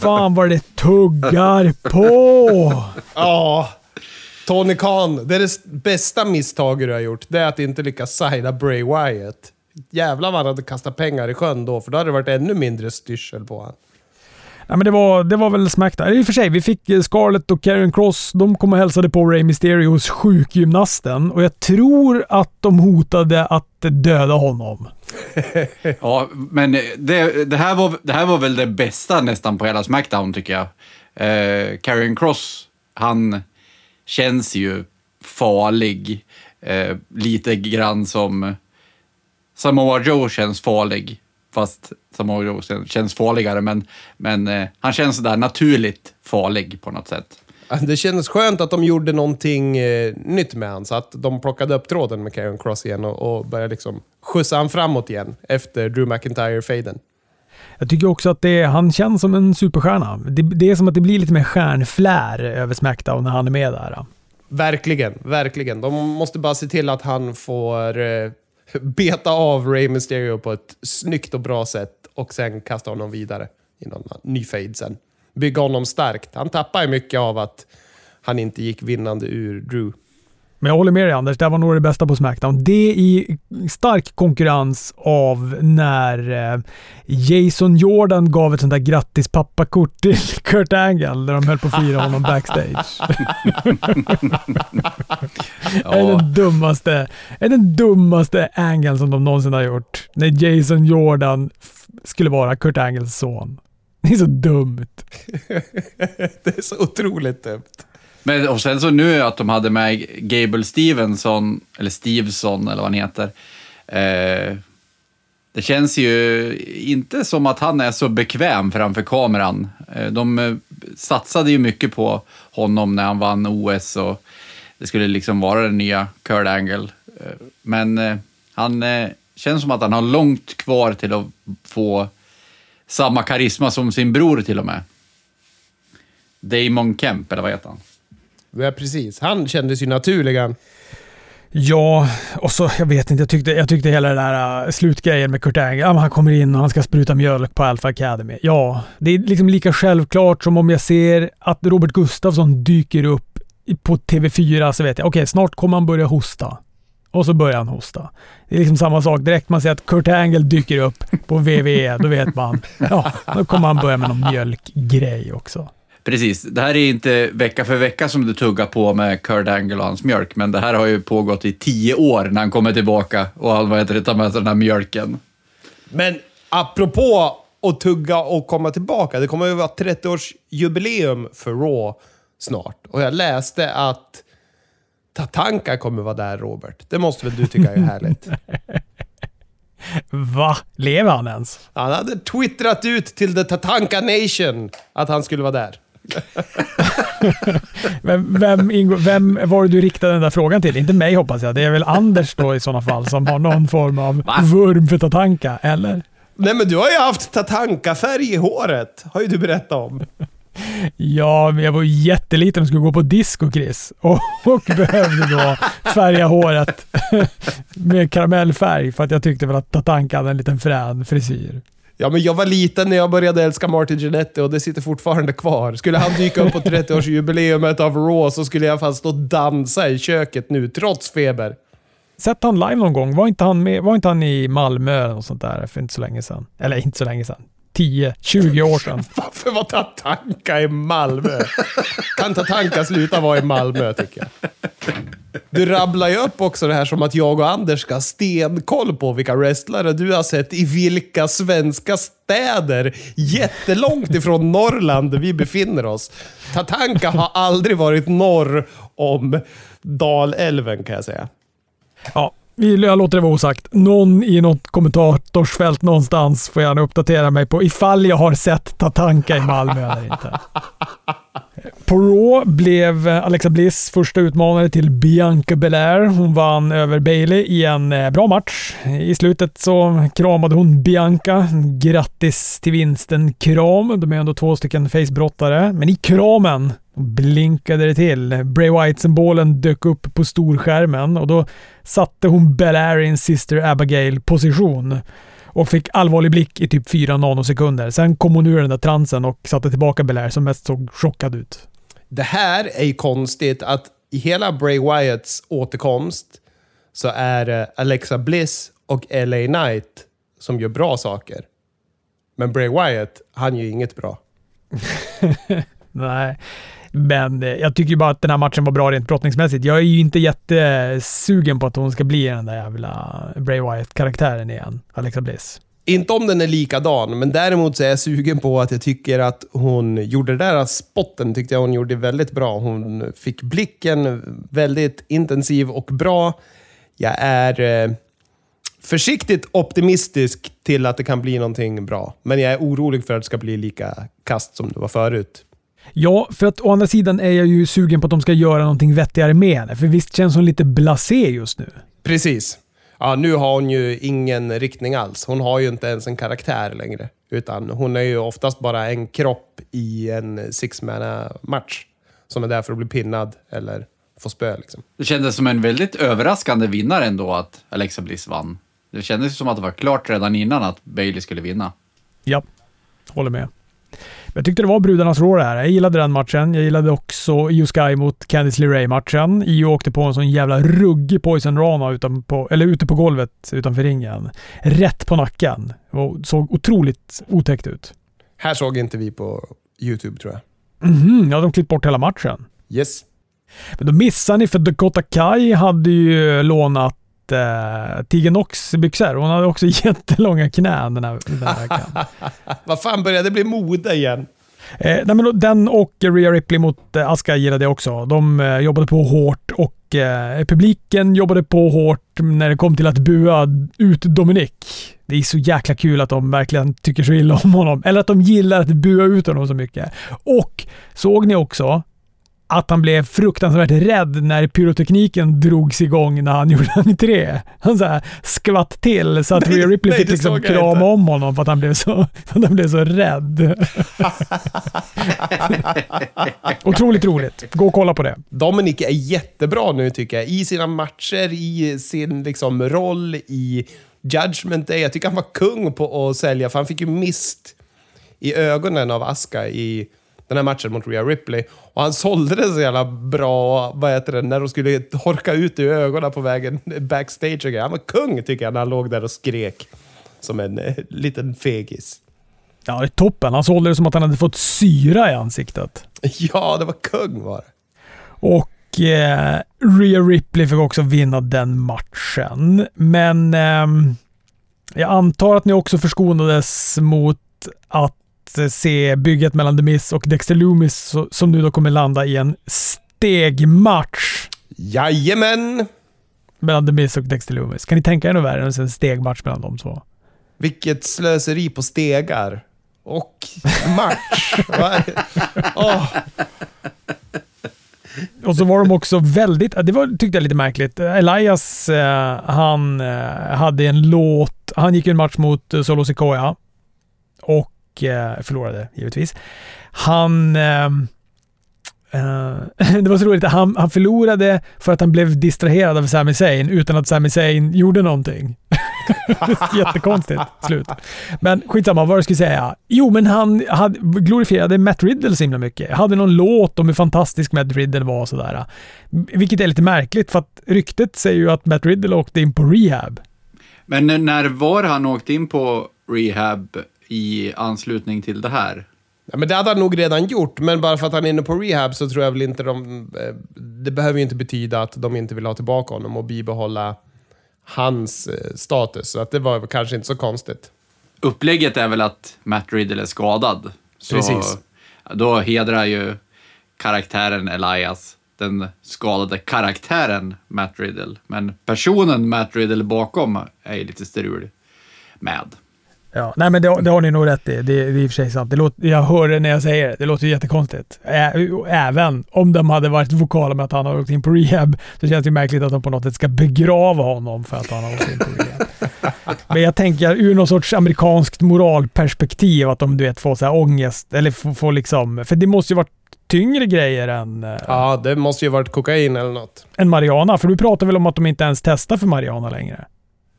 fan vad det tuggar på! Ja, Tony Khan. Det är det bästa misstaget du har gjort. Det är att inte lyckas signa Bray Wyatt. Jävlar vad han hade kastat pengar i sjön då, för då hade det varit ännu mindre styrsel på honom. Ja, men det, var, det var väl Smackdown. Eller I och för sig, vi fick eh, Scarlett och Karen Cross. De kom och hälsade på Ray Mysterio hos sjukgymnasten och jag tror att de hotade att döda honom. Ja, men eh, det, det, här var, det här var väl det bästa nästan på hela Smackdown tycker jag. Eh, Karen Cross, han känns ju farlig. Eh, lite grann som Samoa Joe känns farlig. Fast Samoa Joe känns farligare, men, men eh, han känns sådär naturligt farlig på något sätt. Det kändes skönt att de gjorde någonting eh, nytt med han, så att de plockade upp tråden med Karen Cross igen och, och började liksom skjutsa han framåt igen efter Drew McIntyre-faden. Jag tycker också att det, han känns som en superstjärna. Det, det är som att det blir lite mer stjärnflär över Smackdown när han är med där. Verkligen, verkligen. De måste bara se till att han får eh, beta av Ray Mysterio på ett snyggt och bra sätt och sen kasta honom vidare i någon ny fade sen. Bygga honom starkt. Han tappar ju mycket av att han inte gick vinnande ur Drew. Men jag håller med dig Anders, det här var nog det bästa på Smackdown. Det i stark konkurrens av när eh, Jason Jordan gav ett sånt där grattis pappakort till Kurt Angle när de höll på att fira honom backstage. är den dummaste, är den dummaste angeln som de någonsin har gjort. När Jason Jordan skulle vara Kurt Angles son. Det är så dumt. Det är så otroligt dumt. Men och sen så nu att de hade med Gable Stevenson, eller Stevenson eller vad han heter. Eh, det känns ju inte som att han är så bekväm framför kameran. Eh, de eh, satsade ju mycket på honom när han vann OS och det skulle liksom vara den nya Kurt Angle. Eh, men eh, han eh, känns som att han har långt kvar till att få samma karisma som sin bror till och med. Damon Kemp, eller vad heter han? Ja, precis. Han kändes ju naturligen. Ja, och så jag vet inte. Jag tyckte, jag tyckte hela den där uh, slutgrejen med Kurt Angle. Ja, han kommer in och han ska spruta mjölk på Alpha Academy. Ja, det är liksom lika självklart som om jag ser att Robert Gustafsson dyker upp på TV4 så vet jag, okej, okay, snart kommer han börja hosta. Och så börjar han hosta. Det är liksom samma sak. Direkt man ser att Kurt Angle dyker upp på VVE, då vet man, ja, då kommer han börja med någon mjölkgrej också. Precis. Det här är inte vecka för vecka som du tuggar på med Kurt Angle och hans mjölk, men det här har ju pågått i tio år när han kommer tillbaka och han vad heter det, tar med sig den här mjölken. Men apropå att tugga och komma tillbaka, det kommer ju vara 30-årsjubileum för Raw snart. Och jag läste att Tatanka kommer vara där, Robert. Det måste väl du tycka är härligt? Va? Lever han ens? Han hade twittrat ut till the Tatanka Nation att han skulle vara där. vem, vem, vem var det du riktade den där frågan till? Inte mig hoppas jag. Det är väl Anders då i sådana fall som har någon form av Va? vurm för Tatanka, eller? Nej men du har ju haft Tatanka-färg i håret, har ju du berättat om. Ja, men jag var jätteliten och skulle gå på disco, Chris. Och, och behövde då färga håret med karamellfärg för att jag tyckte väl att Tatanka hade en liten frän frisyr. Ja, men jag var liten när jag började älska Martin Genetti och det sitter fortfarande kvar. Skulle han dyka upp på 30-årsjubileumet av Raw så skulle jag fan stå och dansa i köket nu, trots feber. Sett han live någon gång? Var inte han, med, var inte han i Malmö eller något sånt där för inte så länge sedan? Eller inte så länge sedan. 10-20 år sedan. Varför var Tatanka i Malmö? Kan Tatanka sluta vara i Malmö, tycker jag. Du rabblar ju upp också det här som att jag och Anders ska ha stenkoll på vilka wrestlare du har sett i vilka svenska städer jättelångt ifrån Norrland vi befinner oss. Tatanka har aldrig varit norr om Dalälven kan jag säga. Ja, jag låter det vara osagt. Någon i något kommentatorsfält någonstans får gärna uppdatera mig på ifall jag har sett Tatanka i Malmö eller inte. På Raw blev Alexa Bliss första utmanare till Bianca Belair. Hon vann över Bailey i en eh, bra match. I slutet så kramade hon Bianca. Grattis till vinsten kram. De är ändå två stycken facebrottare. Men i kramen blinkade det till. Bray Wyatt-symbolen dök upp på storskärmen och då satte hon Belair i en Sister Abigail-position och fick allvarlig blick i typ fyra nanosekunder. Sen kom hon ur den där transen och satte tillbaka Belair som mest såg chockad ut. Det här är ju konstigt att i hela Bray Wyatts återkomst så är det Alexa Bliss och LA Knight som gör bra saker. Men Bray Wyatt, han gör inget bra. Nej. Men eh, jag tycker bara att den här matchen var bra rent brottningsmässigt. Jag är ju inte jättesugen på att hon ska bli den där jävla Bray Wyatt-karaktären igen, Alexa Bliss. Inte om den är likadan, men däremot så är jag sugen på att jag tycker att hon gjorde den där spotten, tyckte jag hon gjorde väldigt bra. Hon fick blicken väldigt intensiv och bra. Jag är eh, försiktigt optimistisk till att det kan bli någonting bra. Men jag är orolig för att det ska bli lika kast som det var förut. Ja, för att å andra sidan är jag ju sugen på att de ska göra någonting vettigare med henne. För visst känns hon lite blasé just nu? Precis. Ja, nu har hon ju ingen riktning alls. Hon har ju inte ens en karaktär längre. Utan hon är ju oftast bara en kropp i en six match Som är där för att bli pinnad eller få spö. Liksom. Det kändes som en väldigt överraskande vinnare ändå att Alexa Bliss vann. Det kändes som att det var klart redan innan att Bailey skulle vinna. Ja, håller med. Jag tyckte det var brudarnas rå det här. Jag gillade den matchen. Jag gillade också Io Sky mot Candice LeRae-matchen. Io åkte på en sån jävla ruggig Poison Rana utan på, eller ute på golvet utanför ringen. Rätt på nacken. Och såg otroligt otäckt ut. Här såg inte vi på YouTube tror jag. Mhm, ja de klippt bort hela matchen. Yes. Men då missade ni för Dakota Kai hade ju lånat eh, Tiger Nox byxor. Hon hade också jättelånga knän den här, den här veckan. Vad fan, började det bli mode igen? Eh, nej, men den och Rhea Ripley mot eh, Aska gillade jag också. De eh, jobbade på hårt och eh, publiken jobbade på hårt när det kom till att bua ut Dominic. Det är så jäkla kul att de verkligen tycker så illa om honom. Eller att de gillar att bua ut honom så mycket. Och såg ni också att han blev fruktansvärt rädd när pyrotekniken drogs igång när han gjorde entré. Han så här skvatt till så att Rhea Ripley fick liksom krama om honom för att han blev så, för han blev så rädd. Otroligt roligt. Gå och kolla på det. Dominic är jättebra nu tycker jag. I sina matcher, i sin liksom, roll, i Judgment Day. Jag tycker han var kung på att sälja, för han fick ju mist i ögonen av Aska i den här matchen mot Rhea Ripley. Och han sålde det så jävla bra, vad heter det, när de skulle torka ut i ögonen på vägen backstage och grejer. Han var kung tycker jag när han låg där och skrek. Som en eh, liten fegis. Ja, det är toppen. Han sålde det som att han hade fått syra i ansiktet. Ja, det var kung var det. Och eh, Rhea Ripley fick också vinna den matchen. Men ehm, jag antar att ni också förskonades mot att eh, se bygget mellan The Miz och Dexter Loomis som nu då kommer landa i en stegmatch Jajamän! mellan The Miz och Dexter Loomis. Kan ni tänka er något värre än en stegmatch mellan de två? Vilket slöseri på stegar. Och match. Åh, Och så var de också väldigt, det var, tyckte jag lite märkligt. Elias, eh, han eh, hade en låt, han gick en match mot eh, Solo Sikoya och Eh, förlorade givetvis. Han, ehm, eh, det var så roligt, han, han förlorade för att han blev distraherad av Sami Zayn utan att Sami Zayn gjorde någonting. Jättekonstigt slut. Men skitsamma, vad jag skulle säga. Jo, men han hade, glorifierade Matt Riddle så himla mycket. Hade någon låt om hur fantastisk Matt Riddle var och sådär. Vilket är lite märkligt för att ryktet säger ju att Matt Riddle åkte in på rehab. Men när var han åkte in på rehab i anslutning till det här? Ja, men det hade han nog redan gjort, men bara för att han är inne på rehab så tror jag väl inte de... eh, Det behöver ju inte betyda att de inte vill ha tillbaka honom och bibehålla hans eh, status. Så att det var kanske inte så konstigt. Upplägget är väl att Matt Riddle är skadad. Så Precis. Då hedrar ju karaktären Elias den skadade karaktären Matt Riddle. Men personen Matt Riddle bakom är ju lite strul med. Ja, nej men det, det har ni nog rätt i. Det, det är i och för sig sant. Det låter, jag hör det när jag säger det. Det låter ju jättekonstigt. Ä, även om de hade varit vokala med att han har åkt in på rehab så känns det märkligt att de på något sätt ska begrava honom för att han har åkt in på rehab. Men jag tänker ur någon sorts amerikanskt moralperspektiv att de du vet får så här ångest eller får, får liksom... För det måste ju varit tyngre grejer än, äh, Ja, det måste ju varit kokain eller något. än Mariana. För du pratar väl om att de inte ens testar för Mariana längre?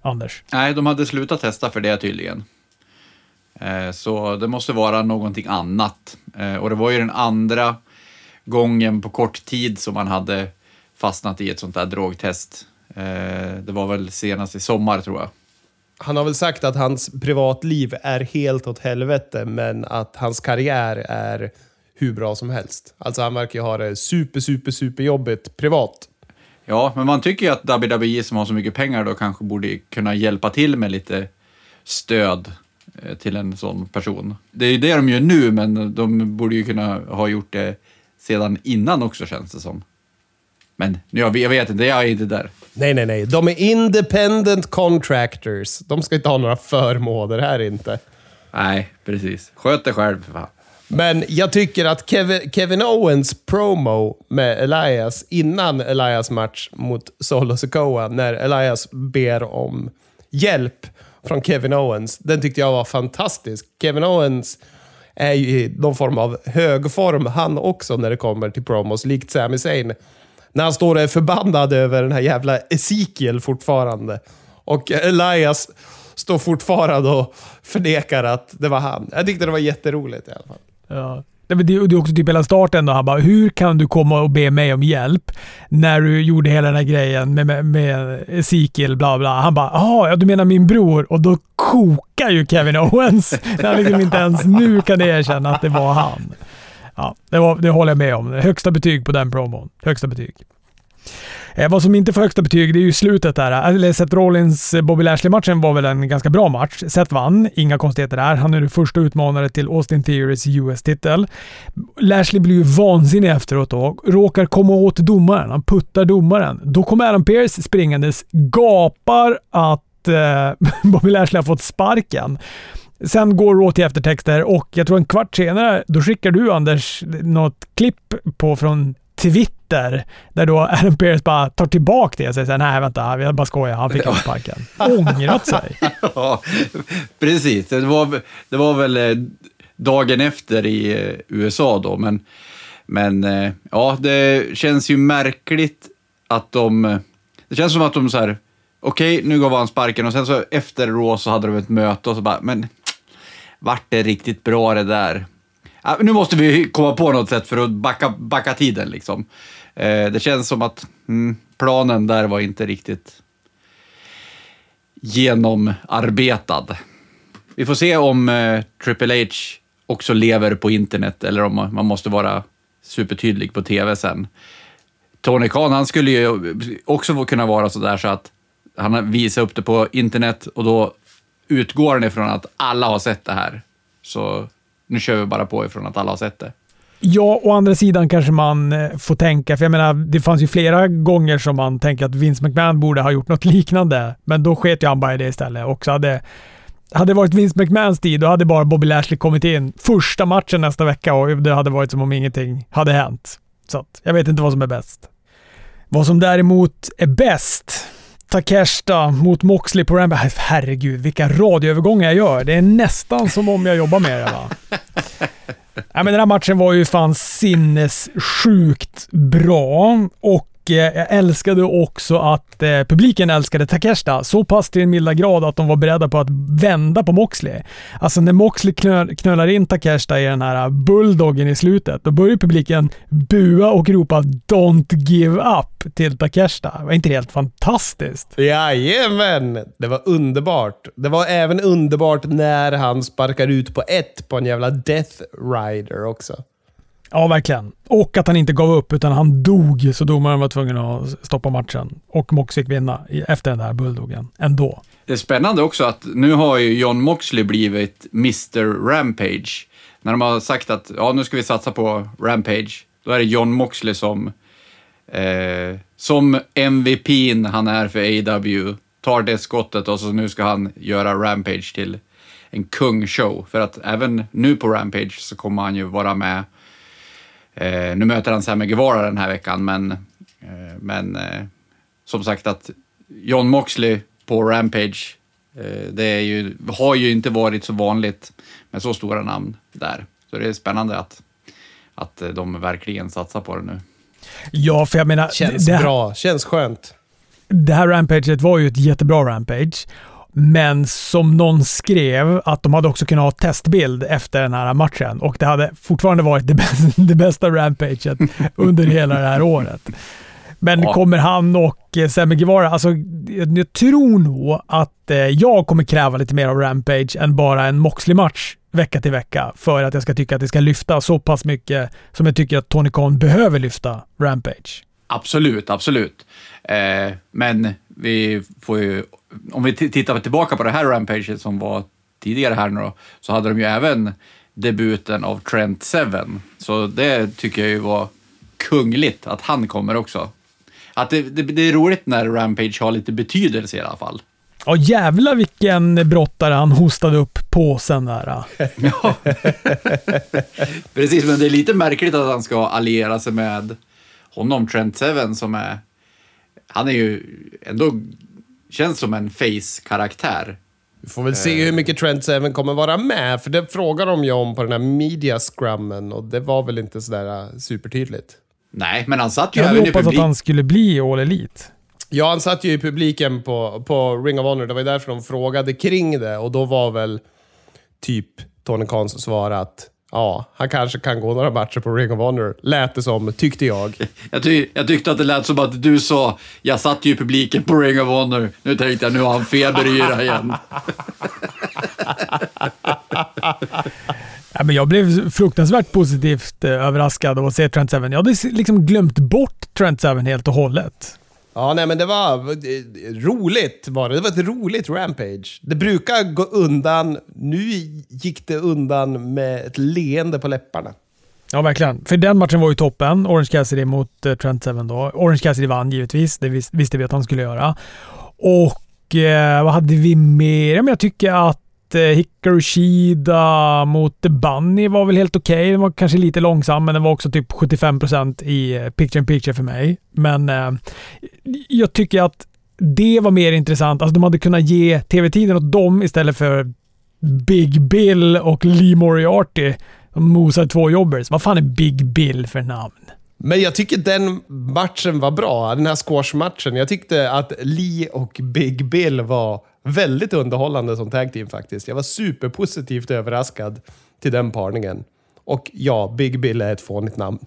Anders? Nej, de hade slutat testa för det tydligen. Eh, Så det måste vara någonting annat. Eh, Och det var ju den andra gången på kort tid som man hade fastnat i ett sånt där drogtest. Eh, Det var väl senast i sommar tror jag. Han har väl sagt att hans privatliv är helt åt helvete, men att hans karriär är hur bra som helst. Alltså han verkar ju ha det super, super, super jobbigt privat. Ja, men man tycker ju att WWE som har så mycket pengar då kanske borde kunna hjälpa till med lite stöd till en sån person. Det är ju det de gör nu, men de borde ju kunna ha gjort det sedan innan också känns det som. Men jag, jag vet inte, jag är inte där. Nej, nej, nej. De är independent contractors. De ska inte ha några förmåner här inte. Nej, precis. Sköt dig själv för fan. Men jag tycker att Kevin, Kevin Owens promo med Elias innan Elias match mot Solo Sikoa, när Elias ber om hjälp från Kevin Owens, den tyckte jag var fantastisk. Kevin Owens är ju i någon form av högform han också när det kommer till promos, likt Sami Zayn. När han står och är förbannad över den här jävla Ezekiel fortfarande. Och Elias står fortfarande och förnekar att det var han. Jag tyckte det var jätteroligt i alla fall. Ja. Nej, Det det är också typ hela starten då. Han bara, hur kan du komma och be mig om hjälp när du gjorde hela den här grejen med, med, med Ezekiel, bla bla. Han bara, jaha, ja, du menar min bror? Och då kokar ju Kevin Owens när han liksom inte ens nu kan erkänna att det var han. Ja, det, var, det håller jag med om. Högsta betyg på den promon. Högsta betyg. Eh, vad som inte får högsta betyg, det är ju slutet där. Eller Seth Rollins eh, Bobby Lashley-matchen var väl en ganska bra match. Seth vann, inga konstigheter där. Han är nu första utmanare till Austin Theories US-titel. Lashley blir ju vansinnig efteråt då. Råkar komma åt domaren. Han puttar domaren. Då kommer Adam Pearce springandes, gapar att eh, Bobby Lashley har fått sparken. Sen går Raw till eftertexter och jag tror en kvart senare, då skickar du Anders något klipp på från Twitter där då Adam Pearce bara tar tillbaka det och säger såhär, nej vänta, jag bara skojar, han fick sparken. Ångrat sig. Ja, precis. Det var, det var väl eh, dagen efter i eh, USA då, men, men eh, ja, det känns ju märkligt att de... Det känns som att de så här, okej, okay, nu gav han sparken och sen så efter Raw så hade de ett möte och så bara, men vart det riktigt bra det där? Nu måste vi komma på något sätt för att backa, backa tiden liksom. Eh, det känns som att mm, planen där var inte riktigt genomarbetad. Vi får se om eh, Triple H också lever på internet eller om man måste vara supertydlig på tv sen. Tony Khan, han skulle ju också kunna vara sådär så att han visar upp det på internet och då utgår han ifrån att alla har sett det här. Så nu kör vi bara på ifrån att alla har sett det. Ja, å andra sidan kanske man eh, får tänka, för jag menar, det fanns ju flera gånger som man tänker att Vince McMahon borde ha gjort något liknande, men då sket ju han bara i det istället. Och så hade, hade det varit Vince McMahons tid, då hade bara Bobby Lashley kommit in första matchen nästa vecka och det hade varit som om ingenting hade hänt. Så att, jag vet inte vad som är bäst. Vad som däremot är bäst, Takeshita mot Moxley på Rambo. Äh, herregud, vilka radioövergångar jag gör. Det är nästan som om jag jobbar med det va. Ja, men den här matchen var ju fan sinnessjukt bra. Och Eh, jag älskade också att eh, publiken älskade Takeshita så pass till en milda grad att de var beredda på att vända på Moxley. Alltså när Moxley knö knölar in Takeshita i den här eh, bulldoggen i slutet, då börjar publiken bua och ropa “Don't give up” till Takeshita. Var inte helt fantastiskt? Jajamän! Det var underbart. Det var även underbart när han sparkar ut på ett på en jävla Death Rider också. Ja, verkligen. Och att han inte gav upp, utan han dog, så domaren var tvungen att stoppa matchen. Och Mox fick vinna efter den där bulldoggen, ändå. Det är spännande också att nu har ju John Moxley blivit Mr Rampage. När de har sagt att ja, nu ska vi satsa på Rampage, då är det John Moxley som, eh, som MVP han är för AW tar det skottet och så nu ska han göra Rampage till en kungshow. För att även nu på Rampage så kommer han ju vara med Eh, nu möter han Sammy Guevara den här veckan, men, eh, men eh, som sagt att John Moxley på Rampage, eh, det är ju, har ju inte varit så vanligt med så stora namn där. Så det är spännande att, att de verkligen satsar på det nu. Ja, för jag menar... Känns det, bra. Känns skönt. Det här rampaget var ju ett jättebra rampage. Men som någon skrev att de hade också kunnat ha testbild efter den här matchen och det hade fortfarande varit det bästa, det bästa rampaget under hela det här året. Men ja. kommer han och eh, Sammy Guevara, alltså jag tror nog att eh, jag kommer kräva lite mer av Rampage än bara en Moxley-match vecka till vecka för att jag ska tycka att det ska lyfta så pass mycket som jag tycker att Tony Khan behöver lyfta Rampage. Absolut, absolut. Eh, men vi får ju om vi tittar tillbaka på det här Rampage som var tidigare här nu då, så hade de ju även debuten av Trent Seven. Så det tycker jag ju var kungligt att han kommer också. Att det, det, det är roligt när Rampage har lite betydelse i alla fall. Ja, jävlar vilken brottare han hostade upp påsen där. ja. Precis, men det är lite märkligt att han ska alliera sig med honom, Trent Seven, som är... Han är ju ändå känns som en face-karaktär. Vi får väl se hur mycket Trent Seven kommer vara med, för det frågar de ju om på den här media scrummen och det var väl inte sådär äh, supertydligt. Nej, men han satt ju Jag även i publik. att han skulle bli All Elite. Ja, han satt ju i publiken på, på Ring of Honor. Det var därför de frågade kring det och då var väl typ Tony Khans svar att Ja, han kanske kan gå några matcher på Ring of Honor, lät det som, tyckte jag. Jag, ty jag tyckte att det lät som att du sa, jag satt ju i publiken på Ring of Honor. Nu tänkte jag, nu har han feberyra igen. ja, men jag blev fruktansvärt positivt eh, överraskad av att se Trent Seven. Jag hade liksom glömt bort Trent Seven helt och hållet. Ja, nej men det var roligt var det. Det var ett roligt Rampage. Det brukar gå undan. Nu gick det undan med ett leende på läpparna. Ja, verkligen. För den matchen var ju toppen. Orange Cassidy mot eh, Trent Seven då. Orange Cassidy vann givetvis. Det visste vi att han skulle göra. Och eh, vad hade vi mer? Men jag tycker att att eh, Hikaru Shida mot The Bunny var väl helt okej. Okay. Den var kanske lite långsam, men den var också typ 75% i eh, picture in picture för mig. Men eh, jag tycker att det var mer intressant. Alltså de hade kunnat ge tv-tiden åt dem istället för Big Bill och Lee Moriarty. De mosar två jobbers. Vad fan är Big Bill för namn? Men jag tycker den matchen var bra, den här squashmatchen. Jag tyckte att Lee och Big Bill var väldigt underhållande som tag team faktiskt. Jag var superpositivt överraskad till den parningen. Och ja, Big Bill är ett fånigt namn.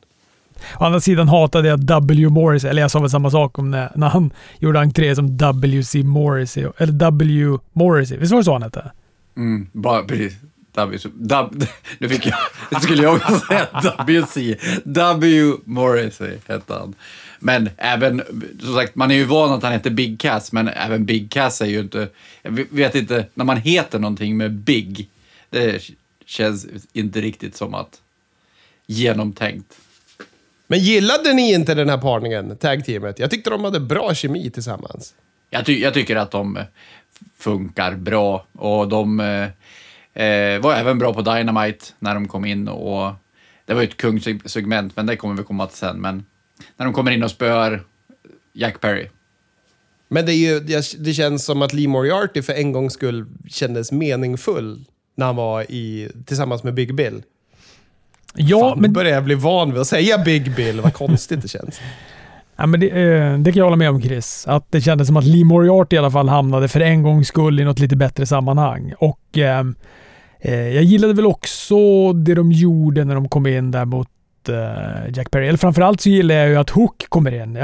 Å andra sidan hatade jag W. Morris, eller jag sa väl samma sak om när, när han gjorde entré som W.C. Morrissey, eller W. Morrissey. Visst var det så han hette? Mm, bara precis. W, w, nu fick jag, nu skulle jag också säga WC. W. Morrissey hette han. Men även, som sagt, man är ju van att han heter Big Cass, men även Big Cass är ju inte... Jag vet inte, när man heter någonting med Big, det känns inte riktigt som att genomtänkt. Men gillade ni inte den här parningen, tag-teamet? Jag tyckte de hade bra kemi tillsammans. Jag, ty jag tycker att de funkar bra och de eh, var även bra på Dynamite när de kom in och det var ju ett kungsegment, men det kommer vi komma till sen. Men när de kommer in och spöar Jack Perry. Men det, är ju, det känns som att Lee Moriarty för en gångs skull kändes meningsfull när han var i, tillsammans med Big Bill. Ja, Fan, men... börjar jag bli van vid att säga Big Bill. Vad konstigt det känns. Ja, men det, eh, det, kan jag hålla med om Chris. Att det kändes som att Lee Moriarty i alla fall hamnade för en gångs skull i något lite bättre sammanhang. Och ehm, eh, jag gillade väl också det de gjorde när de kom in där mot eh, Jack Perry. Eller framförallt så gillar jag ju att Hook kommer in.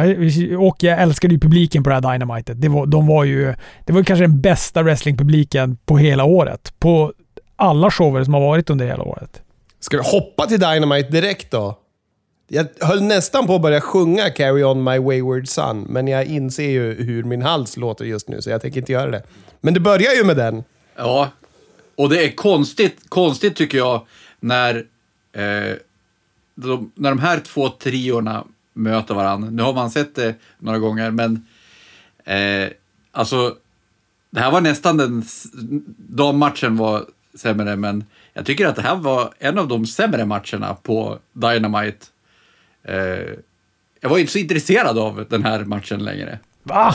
och jag älskade ju publiken på det här Dynamitet. Det var, de var ju, det var kanske den bästa wrestlingpubliken på hela året. På alla shower som har varit under hela året. Ska vi hoppa till Dynamite direkt då? Jag höll nästan på att börja sjunga Carry On My Wayward Son, men jag inser ju hur min hals låter just nu, så jag tänker inte göra det. Men det börjar ju med den. Ja, och det är konstigt, konstigt tycker jag, när, eh, de, när de här två triorna möter varandra. Nu har man sett det några gånger, men eh, alltså, det här var nästan den, dammatchen var sämre, men jag tycker att det här var en av de sämre matcherna på Dynamite. Eh, jag var inte så intresserad av den här matchen längre. Va?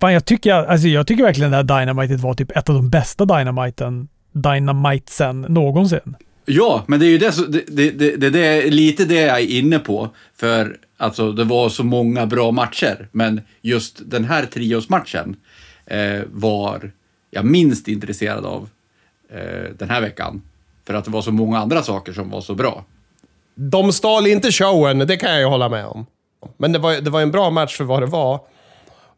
Fan, jag tycker, alltså, jag tycker verkligen att det här Dynamitet var typ ett av de bästa Dynamiten Dynamitesen någonsin. Ja, men det är ju det, det, det, det, det är lite det jag är inne på. För alltså, det var så många bra matcher, men just den här triosmatchen eh, var jag minst intresserad av eh, den här veckan. För att det var så många andra saker som var så bra. De stal inte showen, det kan jag ju hålla med om. Men det var, det var en bra match för vad det var.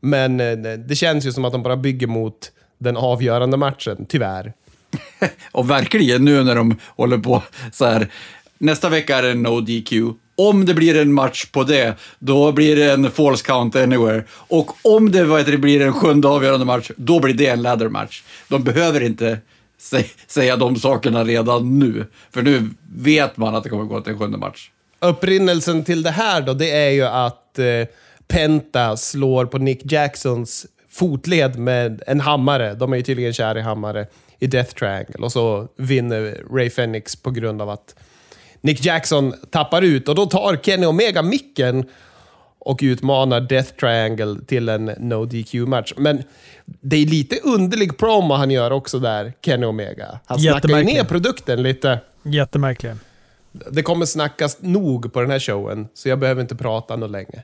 Men eh, det känns ju som att de bara bygger mot den avgörande matchen, tyvärr. och verkligen nu när de håller på så här. Nästa vecka är det no DQ. Om det blir en match på det, då blir det en false count anywhere. Och om det, vad det blir en sjunde avgörande match, då blir det en ladder match. De behöver inte säga de sakerna redan nu, för nu vet man att det kommer gå till en sjunde match. Upprinnelsen till det här då, det är ju att eh, Penta slår på Nick Jacksons fotled med en hammare. De är ju tydligen kär i hammare i Death Triangle. Och så vinner Ray Fenix på grund av att Nick Jackson tappar ut. Och då tar Kenny Omega micken och utmanar Death Triangle till en No DQ-match. Men det är lite underlig promo han gör också där, Kenny Omega. Han snackar ju ner produkten lite. Jättemärklig. Det kommer snackas nog på den här showen, så jag behöver inte prata något länge.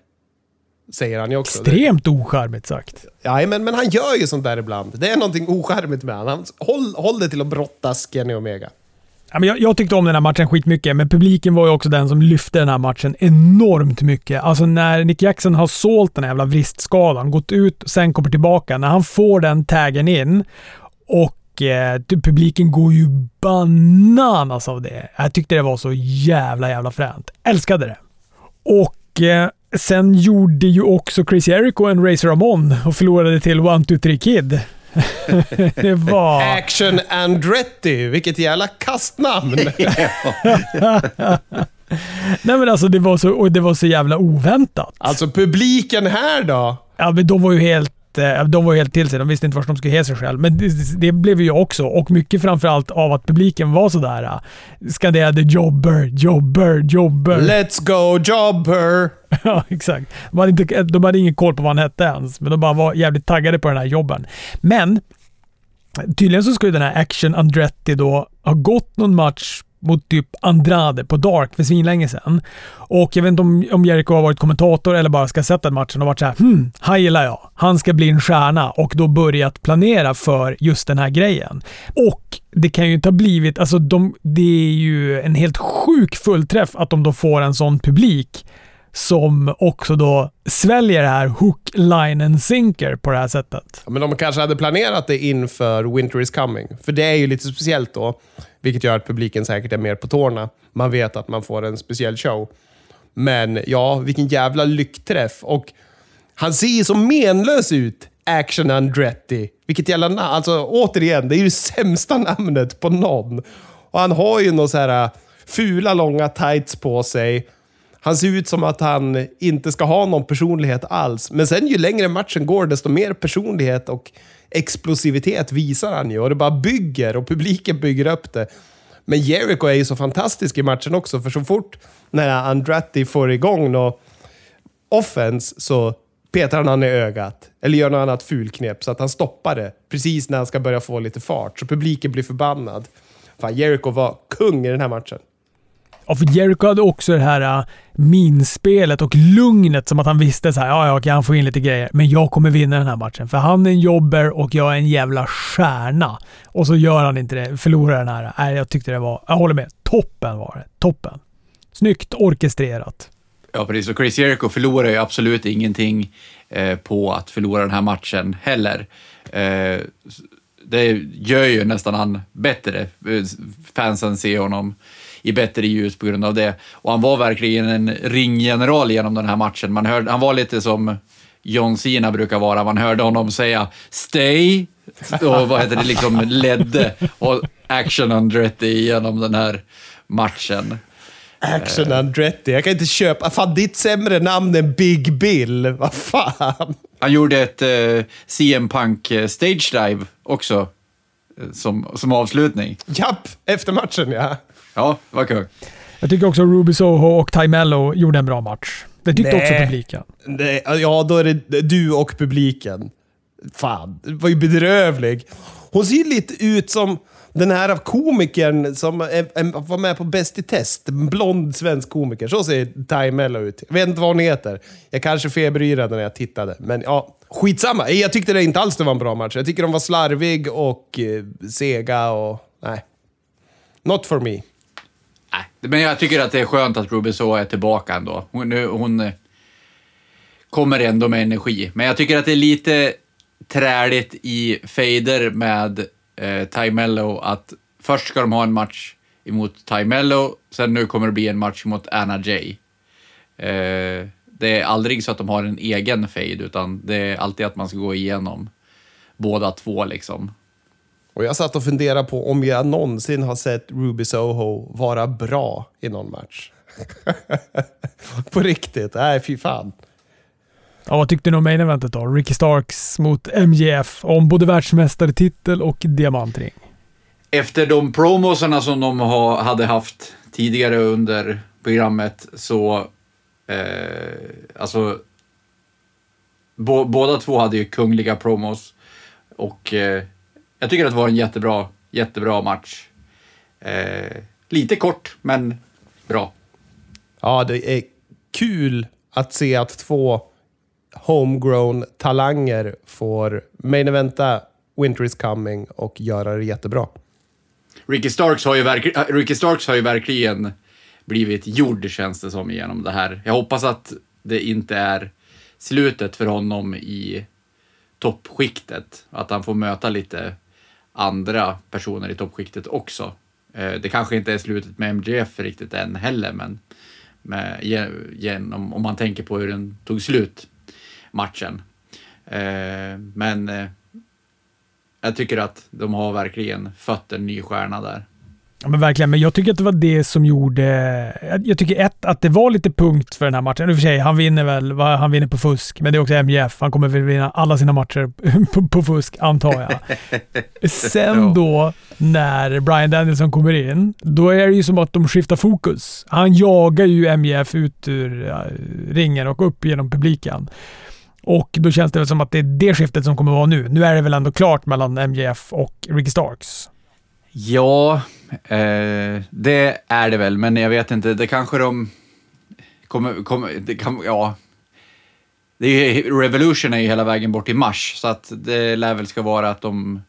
Säger han ju också. Extremt ocharmigt sagt. Ja, men, men han gör ju sånt där ibland. Det är någonting ocharmigt med honom. håll, håll det till att brottas, Kenny Omega. Jag, jag, tyckte om den här matchen skitmycket, men publiken var ju också den som lyfte den här matchen enormt mycket. Alltså när Nick Jackson har sålt den här jävla vristskadan, gått ut, och sen kommer tillbaka. När han får den taggen in och eh, publiken går ju bananas av det. Jag tyckte det var så jävla, jävla fränt. Älskade det. Och eh, Sen gjorde ju också Chris Jericho en Razor Ramon och förlorade till One Two Three Kid det var... Action Andretti, vilket jävla kastnamn! Nej men alltså det var, så, och det var så jävla oväntat. Alltså publiken här då? Ja men de var ju helt eh, de var helt till sig. De visste inte vart de skulle ge sig själv. Men det, det blev ju jag också. Och mycket framförallt av att publiken var sådär. Uh, skanderade “Jobber, jobber, jobber”. Let's go jobber! ja, exakt. De hade, inte, de hade ingen koll på vad han hette ens, men de bara var jävligt taggade på den här jobben. Men tydligen så skulle den här Action Andretti då ha gått någon match mot typ Andrade på Dark för svinlänge sedan. Och jag vet inte om, om Jericho har varit kommentator eller bara ska ha sett den matchen och varit såhär hmm, han gillar jag. Han ska bli en stjärna och då börjat planera för just den här grejen. Och det kan ju inte ha blivit, alltså de, det är ju en helt sjuk fullträff att de då får en sån publik som också då sväljer det här hook, line and sinker på det här sättet. Ja, men de kanske hade planerat det inför Winter is coming. För det är ju lite speciellt då, vilket gör att publiken säkert är mer på tårna. Man vet att man får en speciell show. Men ja, vilken jävla lyckträff. Och han ser ju så menlös ut, Action Andretti. Vilket jävla namn. Alltså återigen, det är ju det sämsta namnet på någon. Och han har ju några så här äh, fula långa tights på sig. Han ser ut som att han inte ska ha någon personlighet alls. Men sen ju längre matchen går, desto mer personlighet och explosivitet visar han ju. Och det bara bygger och publiken bygger upp det. Men Jericho är ju så fantastisk i matchen också, för så fort när Andretti får igång något offense så petar han han i ögat. Eller gör något annat fulknep så att han stoppar det precis när han ska börja få lite fart. Så publiken blir förbannad. Fan, Jericho var kung i den här matchen. Ja, för Jericho hade också det här uh, minspelet och lugnet som att han visste så här, ja, jag kan få in lite grejer, men jag kommer vinna den här matchen. För han är en jobber och jag är en jävla stjärna. Och så gör han inte det, förlorar den här. Nej, jag tyckte det var, jag håller med, toppen var det. Toppen. Snyggt orkestrerat. Ja, precis. Och Chris Jericho förlorar ju absolut ingenting eh, på att förlora den här matchen heller. Eh, det gör ju nästan han bättre. Eh, fansen ser honom i bättre ljus på grund av det. Och han var verkligen en ringgeneral genom den här matchen. Man hörde, han var lite som John Cena brukar vara. Man hörde honom säga “Stay” och vad heter det, liksom ledde och Action Andretti genom den här matchen. Action Andretti. Jag kan inte köpa... Fan, ditt sämre namn än Big Bill. Vad fan? Han gjorde ett eh, CM Punk eh, stage dive också, eh, som, som avslutning. Japp, efter matchen ja. Ja, det var kul. Jag tycker också Ruby Soho och Ty Mello gjorde en bra match. Det tyckte Nej. också publiken. Nej, ja, då är det du och publiken. Fan, det var ju bedrövlig. Hon ser ju lite ut som den här komikern som är, är, var med på Bäst i test. En blond svensk komiker. Så ser Ty Mello ut. Jag vet inte vad hon heter. Jag kanske feberyrade när jag tittade. Men ja, skitsamma. Jag tyckte det inte alls det var en bra match. Jag tycker de var slarvig och eh, sega och... Nej. Not for me. Men jag tycker att det är skönt att Ruby Soho är tillbaka ändå. Hon, hon eh, kommer ändå med energi. Men jag tycker att det är lite träligt i fader med eh, Ty Mello att först ska de ha en match emot Ty Mello, sen nu kommer det bli en match mot Anna Jay. Eh, det är aldrig så att de har en egen fade, utan det är alltid att man ska gå igenom båda två liksom. Och jag satt och funderade på om jag någonsin har sett Ruby Soho vara bra i någon match. på riktigt. Nej, fy fan. Ja, vad tyckte du om main eventet då? Ricky Starks mot MJF om både världsmästartitel och diamantring. Efter de promosarna som de ha, hade haft tidigare under programmet så... Eh, alltså... Bo, båda två hade ju kungliga promos. Och eh, jag tycker att det var en jättebra, jättebra match. Eh, lite kort, men bra. Ja, det är kul att se att två homegrown talanger får main eventa Winter is coming och göra det jättebra. Ricky Starks har ju, verk, äh, Ricky Starks har ju verkligen blivit gjord, känns det som, genom det här. Jag hoppas att det inte är slutet för honom i toppskiktet. Att han får möta lite andra personer i toppskiktet också. Eh, det kanske inte är slutet med MGF riktigt än heller, men med, genom, om man tänker på hur den tog slut, matchen. Eh, men eh, jag tycker att de har verkligen fött en ny stjärna där. Men verkligen. Men jag tycker att det var det som gjorde... Jag, tycker ett, att det var lite punkt för den här matchen. I och för sig, han vinner väl han vinner på fusk, men det är också MJF. Han kommer väl vinna alla sina matcher på, på fusk, antar jag. Sen då, när Brian Danielson kommer in, då är det ju som att de skiftar fokus. Han jagar ju MJF ut ur ringen och upp genom publiken. Och då känns det väl som att det är det skiftet som kommer vara nu. Nu är det väl ändå klart mellan MJF och Ricky Starks. Ja, eh, det är det väl, men jag vet inte. Det kanske de kommer... kommer det kan, ja. Det är, Revolution är ju hela vägen bort i mars, så att det lär väl ska vara att de...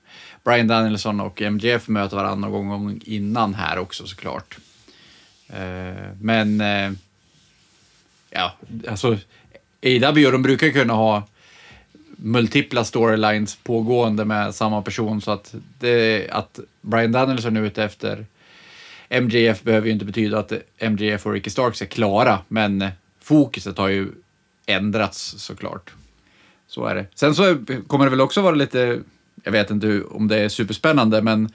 Brian Danielson och MJF möter varandra någon gång innan här också såklart. Eh, men... Eh, ja, alltså... AW, de brukar kunna ha multipla storylines pågående med samma person så att, det, att Brian Danielson är ute efter MJF behöver ju inte betyda att MJF och Ricky Starks är klara, men fokuset har ju ändrats såklart. Så är det. Sen så kommer det väl också vara lite, jag vet inte om det är superspännande, men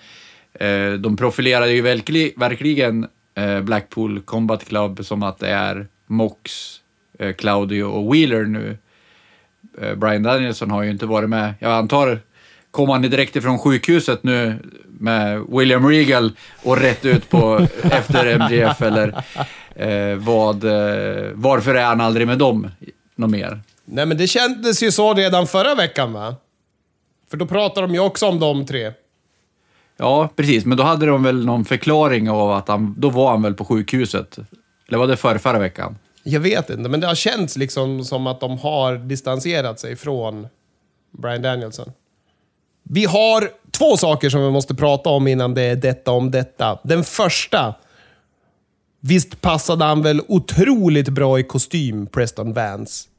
eh, de profilerade ju verkli, verkligen eh, Blackpool Combat Club som att det är Mox, eh, Claudio och Wheeler nu. Eh, Brian Danielson har ju inte varit med. Jag antar, kom han direkt ifrån sjukhuset nu med William Regal och rätt ut på efter MGF eller eh, vad, eh, varför är han aldrig med dem något mer? Nej, men det kändes ju så redan förra veckan, va? För då pratade de ju också om de tre. Ja, precis, men då hade de väl någon förklaring av att han, då var han väl på sjukhuset. Eller var det förra, förra veckan? Jag vet inte, men det har känts liksom som att de har distanserat sig från Brian Danielson. Vi har två saker som vi måste prata om innan det är detta om detta. Den första. Visst passade han väl otroligt bra i kostym, Preston Vance?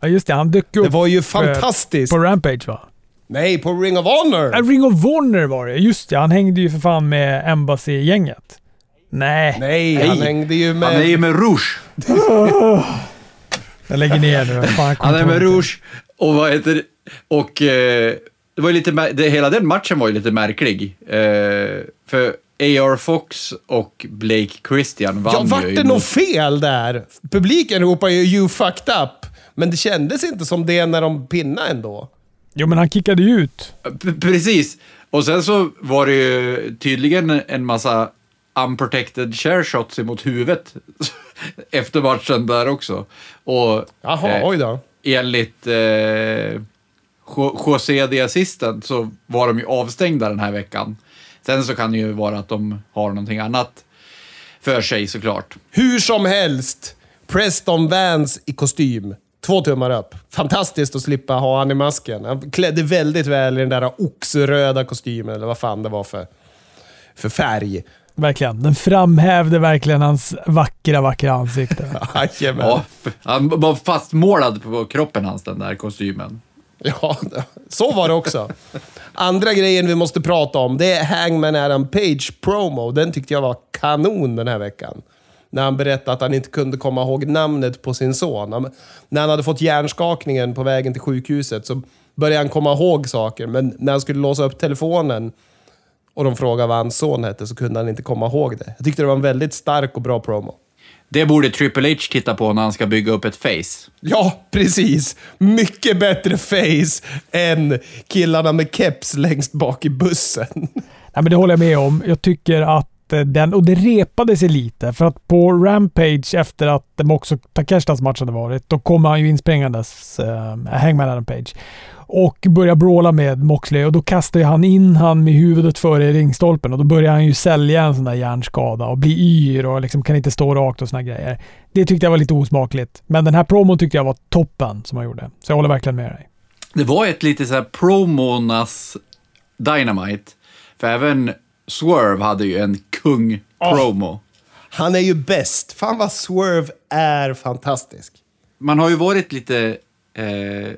Ja, just det. Han dök upp Det var ju fantastiskt. på Rampage, va? Nej, på Ring of Honor! Äh, Ring of Honor var det. Just det. Han hängde ju för fan med Embassy-gänget. Nej. Nej, han hängde ju med... Han är ju med Rouge. Jag lägger ner nu. Fan, Han är med det. Rouge och vad heter det? Och eh, det var lite, det, hela den matchen var ju lite märklig. Eh, för A.R. Fox och Blake Christian vann Ja, vart ju det emot- något fel där? Publiken ropar ju “You fucked up”, men det kändes inte som det när de pinnade ändå. Jo, men han kickade ju ut. P- Precis. Och sen så var det ju tydligen en massa unprotected share shots emot huvudet efter matchen där också. Och Jaha, eh, oj då. enligt eh, Jo- José de Assistant så var de ju avstängda den här veckan. Sen så kan det ju vara att de har någonting annat för sig såklart. Hur som helst, Preston Vance i kostym. Två tummar upp. Fantastiskt att slippa ha han i masken. Han klädde väldigt väl i den där oxröda kostymen, eller vad fan det var för, för färg. Verkligen. Den framhävde verkligen hans vackra, vackra ansikte. Ja, han var fastmålad på kroppen hans, den där kostymen. Ja, så var det också. Andra grejen vi måste prata om, det är Hangman Adam Page promo. Den tyckte jag var kanon den här veckan. När han berättade att han inte kunde komma ihåg namnet på sin son. Han, när han hade fått hjärnskakningen på vägen till sjukhuset så började han komma ihåg saker. Men när han skulle låsa upp telefonen och de frågade vad hans son hette så kunde han inte komma ihåg det. Jag tyckte det var en väldigt stark och bra promo. Det borde Triple H titta på när han ska bygga upp ett face. Ja, precis. Mycket bättre face än killarna med keps längst bak i bussen. Nej, men det håller jag med om. Jag tycker att eh, den, och det repade sig lite, för att på Rampage efter att och Takeshtas match hade varit, då kom han ju inspringandes, äh, Hangman Adam Page, och började bråla med Moxley och då kastade ju han in han med huvudet före i ringstolpen och då började han ju sälja en sån där hjärnskada och bli yr och liksom kan inte stå rakt och såna grejer. Det tyckte jag var lite osmakligt. Men den här promon tyckte jag var toppen som han gjorde. Så jag håller verkligen med dig. Det var ett lite så här promonas Dynamite. För även Swerve hade ju en kung-promo. Han är ju bäst. Fan vad Swerve är fantastisk. Man har ju varit lite eh,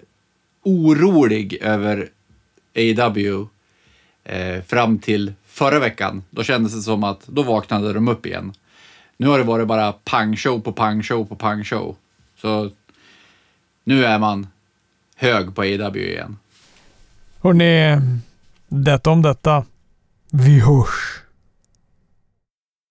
orolig över AW eh, fram till förra veckan. Då kändes det som att då vaknade de upp igen. Nu har det varit bara pangshow på pangshow på pangshow. Så nu är man hög på AW igen. Hörrni, detta om detta. Vi hörs.